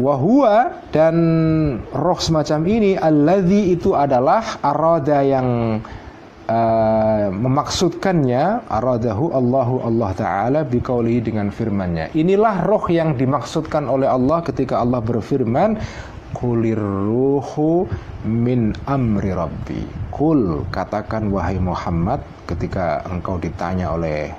Wahua dan roh semacam ini alladzi itu adalah arada yang uh, memaksudkannya aradahu Allahu Allah taala biqaulihi dengan firman-Nya. Inilah roh yang dimaksudkan oleh Allah ketika Allah berfirman kulir ruhu min amri rabbi. Kul katakan wahai Muhammad ketika engkau ditanya oleh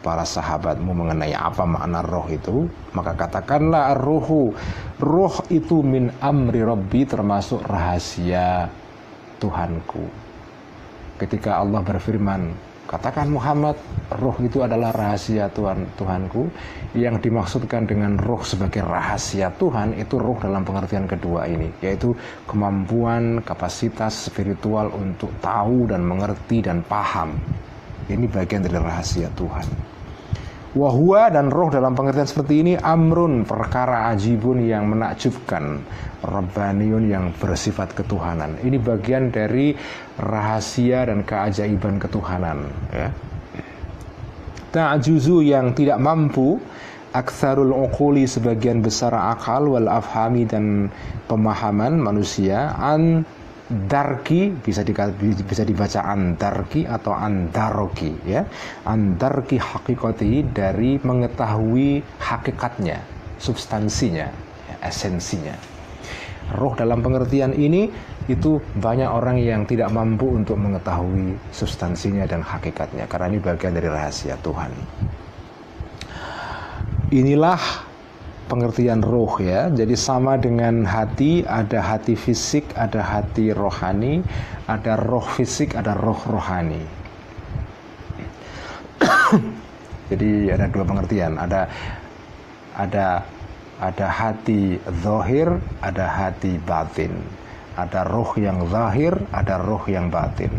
para sahabatmu mengenai apa makna roh itu maka katakanlah ruhu. Roh itu min amri rabbi termasuk rahasia Tuhanku. Ketika Allah berfirman katakan Muhammad roh itu adalah rahasia Tuhan Tuhanku. Yang dimaksudkan dengan roh sebagai rahasia Tuhan itu roh dalam pengertian kedua ini yaitu kemampuan kapasitas spiritual untuk tahu dan mengerti dan paham ini bagian dari rahasia Tuhan Wahua dan roh dalam pengertian seperti ini amrun perkara ajibun yang menakjubkan Rabbaniun yang bersifat ketuhanan Ini bagian dari rahasia dan keajaiban ketuhanan ya. Ta'juzu yang tidak mampu Aksarul uquli sebagian besar akal wal afhami dan pemahaman manusia an darki bisa di, bisa dibaca andarki atau andaroki ya. Andarki hakikati dari mengetahui hakikatnya substansinya ya, esensinya. Roh dalam pengertian ini itu banyak orang yang tidak mampu untuk mengetahui substansinya dan hakikatnya karena ini bagian dari rahasia Tuhan. Inilah pengertian roh ya. Jadi sama dengan hati, ada hati fisik, ada hati rohani, ada roh fisik, ada roh rohani. Jadi ada dua pengertian, ada ada ada hati zahir, ada hati batin. Ada roh yang zahir, ada roh yang batin.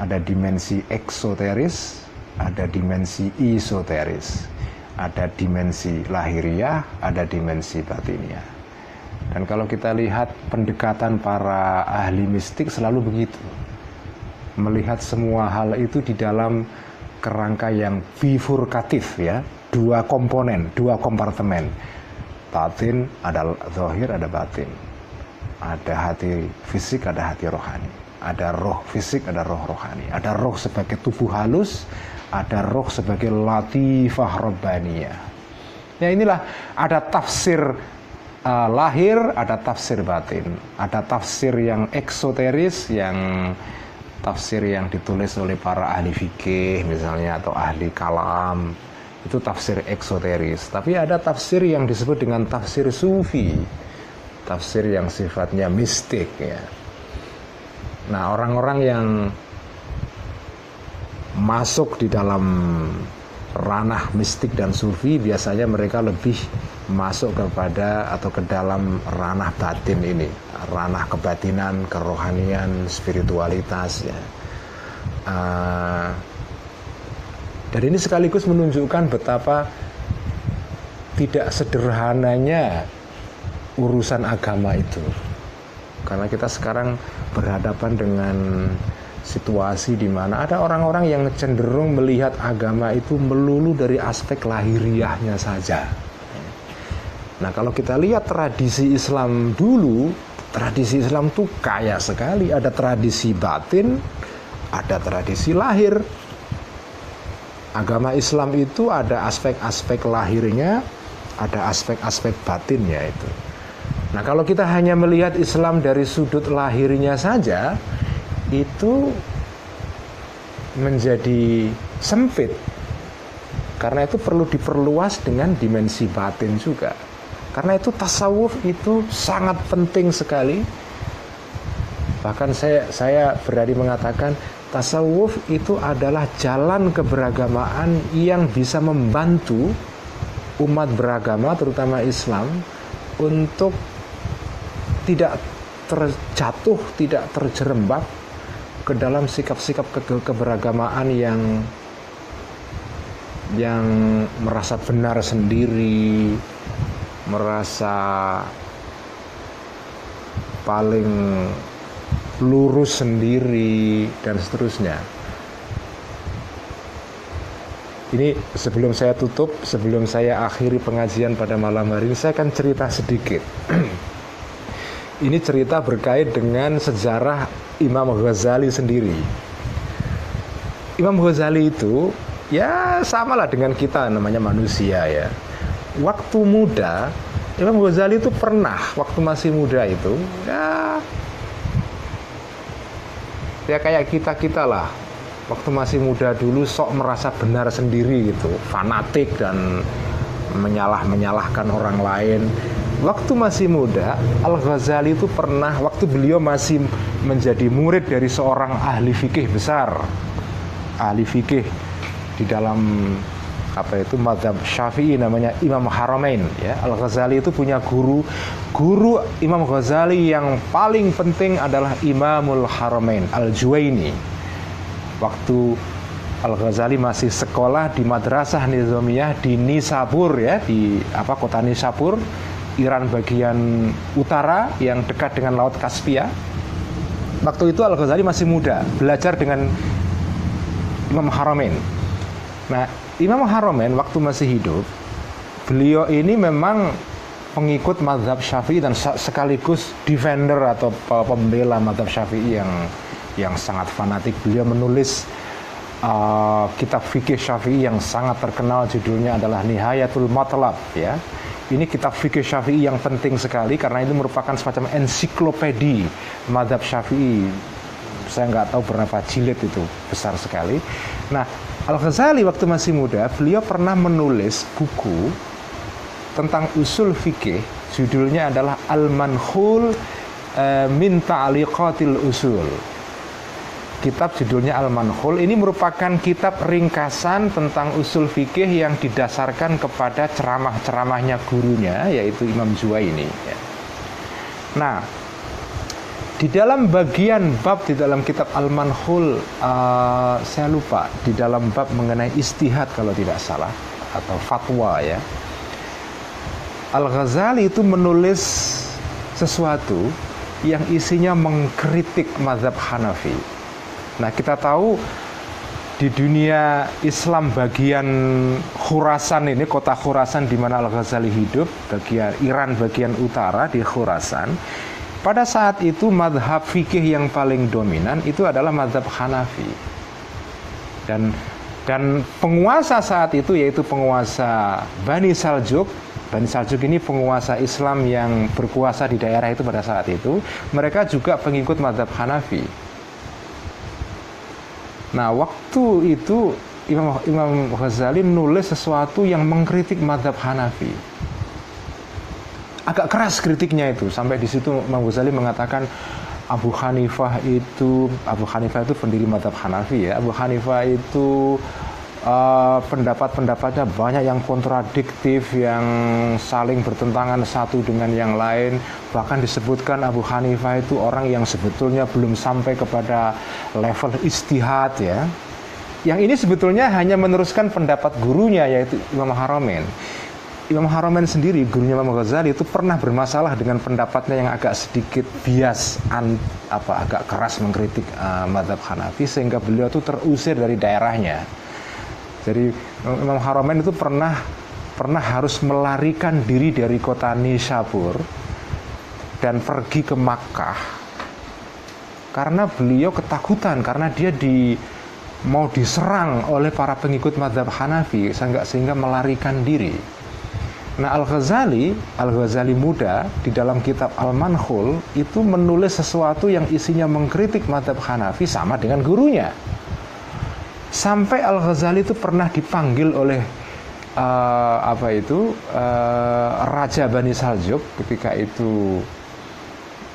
Ada dimensi eksoteris, ada dimensi esoteris ada dimensi lahiriah, ada dimensi batiniah. Dan kalau kita lihat pendekatan para ahli mistik selalu begitu. Melihat semua hal itu di dalam kerangka yang bifurkatif ya, dua komponen, dua kompartemen. Batin ada zahir, ada batin. Ada hati fisik, ada hati rohani. Ada roh fisik, ada roh rohani. Ada roh sebagai tubuh halus, ada roh sebagai latifah robbaniyah. Ya inilah ada tafsir uh, lahir, ada tafsir batin, ada tafsir yang eksoteris, yang tafsir yang ditulis oleh para ahli fikih misalnya atau ahli kalam itu tafsir eksoteris. Tapi ada tafsir yang disebut dengan tafsir sufi, tafsir yang sifatnya mistik ya. Nah orang-orang yang masuk di dalam ranah mistik dan sufi biasanya mereka lebih masuk kepada atau ke dalam ranah batin ini ranah kebatinan, kerohanian, spiritualitas ya. Uh, dan ini sekaligus menunjukkan betapa tidak sederhananya urusan agama itu. Karena kita sekarang berhadapan dengan situasi di mana ada orang-orang yang cenderung melihat agama itu melulu dari aspek lahiriahnya saja. Nah, kalau kita lihat tradisi Islam dulu, tradisi Islam tuh kaya sekali, ada tradisi batin, ada tradisi lahir. Agama Islam itu ada aspek-aspek lahirnya, ada aspek-aspek batinnya itu. Nah, kalau kita hanya melihat Islam dari sudut lahirnya saja, itu menjadi sempit. Karena itu perlu diperluas dengan dimensi batin juga. Karena itu tasawuf itu sangat penting sekali. Bahkan saya saya berani mengatakan tasawuf itu adalah jalan keberagamaan yang bisa membantu umat beragama terutama Islam untuk tidak terjatuh, tidak terjerembab ke dalam sikap-sikap ke keberagamaan yang yang merasa benar sendiri, merasa paling lurus sendiri dan seterusnya. Ini sebelum saya tutup, sebelum saya akhiri pengajian pada malam hari ini, saya akan cerita sedikit. ini cerita berkait dengan sejarah Imam Ghazali sendiri. Imam Ghazali itu ya samalah dengan kita namanya manusia ya. Waktu muda Imam Ghazali itu pernah waktu masih muda itu ya ya kayak kita kita lah waktu masih muda dulu sok merasa benar sendiri gitu fanatik dan menyalah menyalahkan orang lain waktu masih muda Al Ghazali itu pernah waktu beliau masih menjadi murid dari seorang ahli fikih besar ahli fikih di dalam apa itu madhab syafi'i namanya Imam Haramain ya. Al Ghazali itu punya guru guru Imam Ghazali yang paling penting adalah Imamul Haramain Al Juwaini waktu Al Ghazali masih sekolah di madrasah Nizamiyah di Nisabur ya di apa kota Nisabur Iran bagian utara yang dekat dengan Laut Kaspia. Waktu itu Al Ghazali masih muda, belajar dengan Imam Haramain. Nah, Imam Haramain waktu masih hidup, beliau ini memang pengikut madhab syafi'i dan sekaligus defender atau pembela madhab syafi'i yang yang sangat fanatik. Beliau menulis uh, kitab fikih syafi'i yang sangat terkenal judulnya adalah Nihayatul Matlab ya ini kitab fikih syafi'i yang penting sekali karena itu merupakan semacam ensiklopedi madhab syafi'i. Saya nggak tahu berapa jilid itu, besar sekali. Nah, Al-Ghazali waktu masih muda, beliau pernah menulis buku tentang usul fikih. Judulnya adalah Al-Manhul e, Min Ta'liqatil Usul kitab judulnya Al-Manhul. Ini merupakan kitab ringkasan tentang usul fikih yang didasarkan kepada ceramah-ceramahnya gurunya yaitu Imam Juwaini. Ya. Nah, di dalam bagian bab di dalam kitab Al-Manhul uh, saya lupa di dalam bab mengenai istihad kalau tidak salah atau fatwa ya. Al-Ghazali itu menulis sesuatu yang isinya mengkritik mazhab Hanafi Nah, kita tahu di dunia Islam bagian Khurasan ini kota Khurasan di mana Al Ghazali hidup bagian Iran bagian utara di Khurasan pada saat itu madhab fikih yang paling dominan itu adalah madhab Hanafi. Dan dan penguasa saat itu yaitu penguasa Bani Saljuk Bani Saljuk ini penguasa Islam yang berkuasa di daerah itu pada saat itu mereka juga pengikut madhab Hanafi Nah, waktu itu Imam Imam Ghazali nulis sesuatu yang mengkritik madhab Hanafi. Agak keras kritiknya itu sampai di situ Imam Ghazali mengatakan Abu Hanifah itu Abu Hanifah itu pendiri madhab Hanafi ya. Abu Hanifah itu uh, pendapat-pendapatnya banyak yang kontradiktif, yang saling bertentangan satu dengan yang lain. Bahkan disebutkan Abu Hanifah itu orang yang sebetulnya belum sampai kepada level istihad ya. Yang ini sebetulnya hanya meneruskan pendapat gurunya yaitu Imam Haromen. Imam Haromen sendiri, gurunya Imam Ghazali itu pernah bermasalah dengan pendapatnya yang agak sedikit bias, an, apa agak keras mengkritik uh, madhab Hanafi sehingga beliau itu terusir dari daerahnya jadi Imam Haramain itu pernah pernah harus melarikan diri dari kota Nisabur dan pergi ke Makkah karena beliau ketakutan karena dia di mau diserang oleh para pengikut madhab Hanafi sehingga, sehingga melarikan diri. Nah Al-Ghazali, Al-Ghazali muda di dalam kitab Al-Manhul itu menulis sesuatu yang isinya mengkritik madhab Hanafi sama dengan gurunya. Sampai Al Ghazali itu pernah dipanggil oleh uh, apa itu uh, Raja Bani Saljuk ketika itu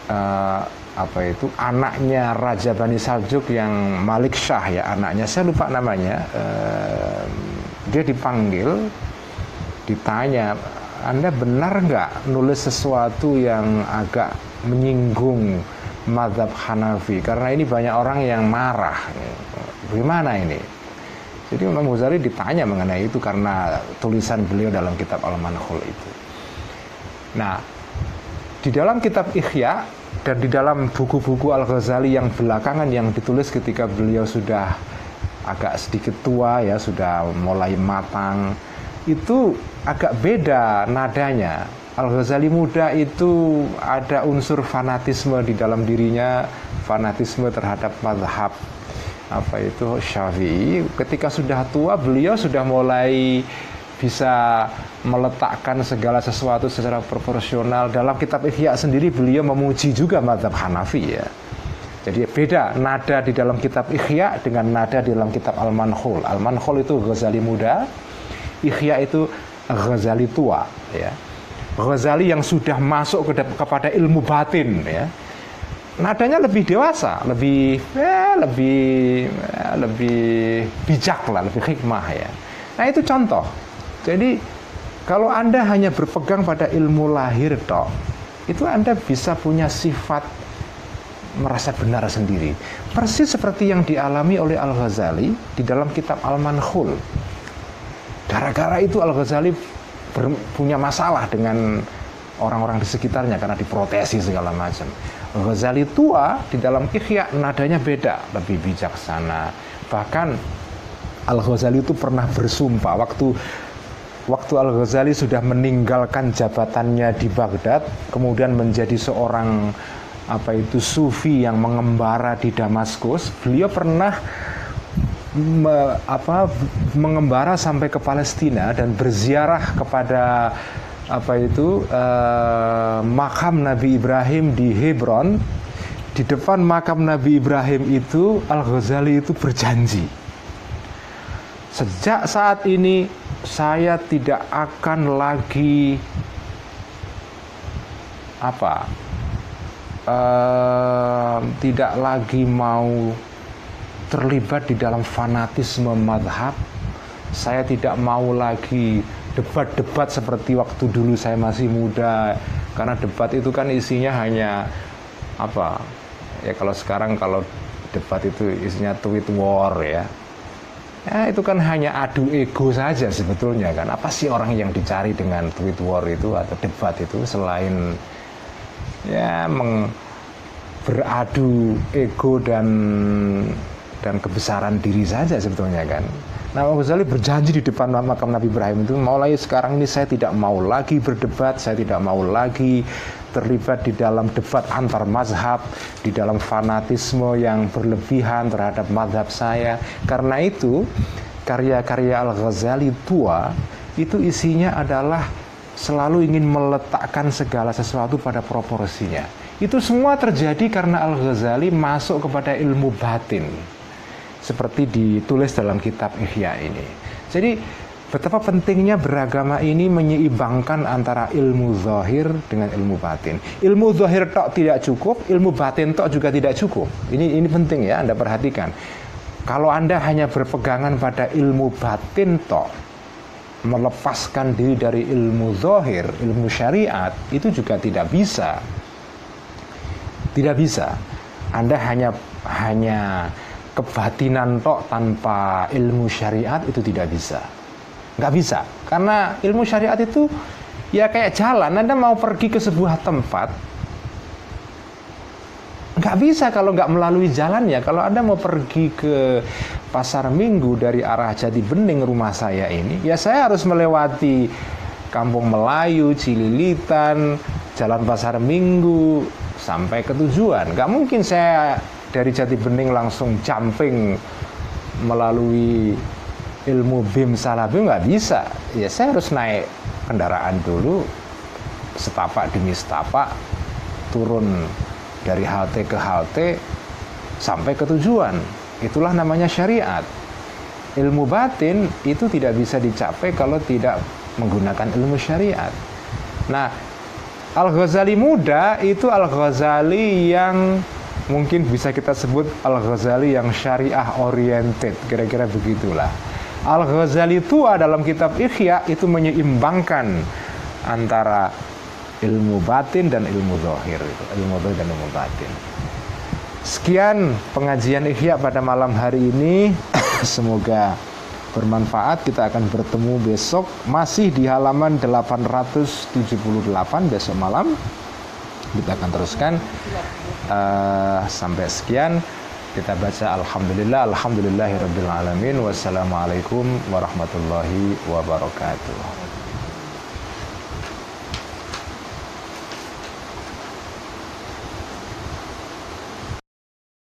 uh, apa itu anaknya Raja Bani Saljuk yang Malik Shah ya anaknya saya lupa namanya uh, dia dipanggil ditanya anda benar nggak nulis sesuatu yang agak menyinggung madhab Hanafi? Karena ini banyak orang yang marah Bagaimana ini? Jadi Imam Ghazali ditanya mengenai itu karena tulisan beliau dalam kitab Al-Manhul itu. Nah, di dalam kitab Ikhya dan di dalam buku-buku Al-Ghazali yang belakangan yang ditulis ketika beliau sudah agak sedikit tua ya, sudah mulai matang, itu agak beda nadanya. Al-Ghazali muda itu ada unsur fanatisme di dalam dirinya, fanatisme terhadap madhab apa itu? Syafi'i. Ketika sudah tua beliau sudah mulai bisa meletakkan segala sesuatu secara proporsional. Dalam kitab Ihya sendiri beliau memuji juga madhab Hanafi ya. Jadi beda nada di dalam kitab Ihya dengan nada di dalam kitab Al-Manhul Al-Manhul itu Ghazali muda Ihya itu Ghazali tua ya. Ghazali yang sudah masuk ke, kepada ilmu batin ya nadanya lebih dewasa, lebih ya, lebih ya, lebih bijak lah, lebih hikmah ya. Nah itu contoh. Jadi kalau anda hanya berpegang pada ilmu lahir toh, itu anda bisa punya sifat merasa benar sendiri. Persis seperti yang dialami oleh Al Ghazali di dalam kitab Al Manhul. Gara-gara itu Al Ghazali punya masalah dengan orang-orang di sekitarnya karena diprotesi segala macam. Ghazali tua di dalam Ihya nadanya beda, lebih bijaksana. Bahkan Al Ghazali itu pernah bersumpah waktu waktu Al Ghazali sudah meninggalkan jabatannya di Baghdad, kemudian menjadi seorang apa itu sufi yang mengembara di Damaskus, beliau pernah me, apa mengembara sampai ke Palestina dan berziarah kepada apa itu? Uh, makam Nabi Ibrahim di Hebron. Di depan makam Nabi Ibrahim itu Al Ghazali itu berjanji. Sejak saat ini saya tidak akan lagi apa? Uh, tidak lagi mau terlibat di dalam fanatisme madhab. Saya tidak mau lagi debat-debat seperti waktu dulu saya masih muda. Karena debat itu kan isinya hanya apa? Ya kalau sekarang kalau debat itu isinya tweet war ya. Ya itu kan hanya adu ego saja sebetulnya kan. Apa sih orang yang dicari dengan tweet war itu atau debat itu selain ya meng, beradu ego dan dan kebesaran diri saja sebetulnya kan Nah, Imam Ghazali berjanji di depan makam Nabi Ibrahim itu, mulai sekarang ini saya tidak mau lagi berdebat, saya tidak mau lagi terlibat di dalam debat antar mazhab, di dalam fanatisme yang berlebihan terhadap mazhab saya. Karena itu, karya-karya Al-Ghazali tua itu isinya adalah selalu ingin meletakkan segala sesuatu pada proporsinya. Itu semua terjadi karena Al-Ghazali masuk kepada ilmu batin seperti ditulis dalam kitab Ihya ini. Jadi betapa pentingnya beragama ini menyeimbangkan antara ilmu zahir dengan ilmu batin. Ilmu zahir tok tidak cukup, ilmu batin tok juga tidak cukup. Ini ini penting ya Anda perhatikan. Kalau Anda hanya berpegangan pada ilmu batin toh, melepaskan diri dari ilmu zohir, ilmu syariat, itu juga tidak bisa. Tidak bisa. Anda hanya hanya kebatinan tok tanpa ilmu syariat itu tidak bisa. Nggak bisa. Karena ilmu syariat itu ya kayak jalan. Anda mau pergi ke sebuah tempat, nggak bisa kalau nggak melalui jalannya. Kalau Anda mau pergi ke pasar minggu dari arah Jati Bening rumah saya ini, ya saya harus melewati Kampung Melayu, Cililitan, Jalan Pasar Minggu, sampai ke tujuan. Nggak mungkin saya dari Jati Bening langsung jumping melalui ilmu BIM salah BIM nggak bisa. Ya saya harus naik kendaraan dulu, setapak demi setapak, turun dari halte ke halte sampai ke tujuan. Itulah namanya syariat. Ilmu batin itu tidak bisa dicapai kalau tidak menggunakan ilmu syariat. Nah, Al-Ghazali muda itu Al-Ghazali yang mungkin bisa kita sebut Al-Ghazali yang syariah oriented, kira-kira begitulah. Al-Ghazali tua dalam kitab Ikhya itu menyeimbangkan antara ilmu batin dan ilmu zahir ilmu zahir dan ilmu batin. Sekian pengajian Ihya pada malam hari ini. Semoga bermanfaat. Kita akan bertemu besok masih di halaman 878 besok malam. Kita akan teruskan uh, sampai sekian kita baca alhamdulillah alhamdulillahirabbil alamin. Wassalamualaikum warahmatullahi wabarakatuh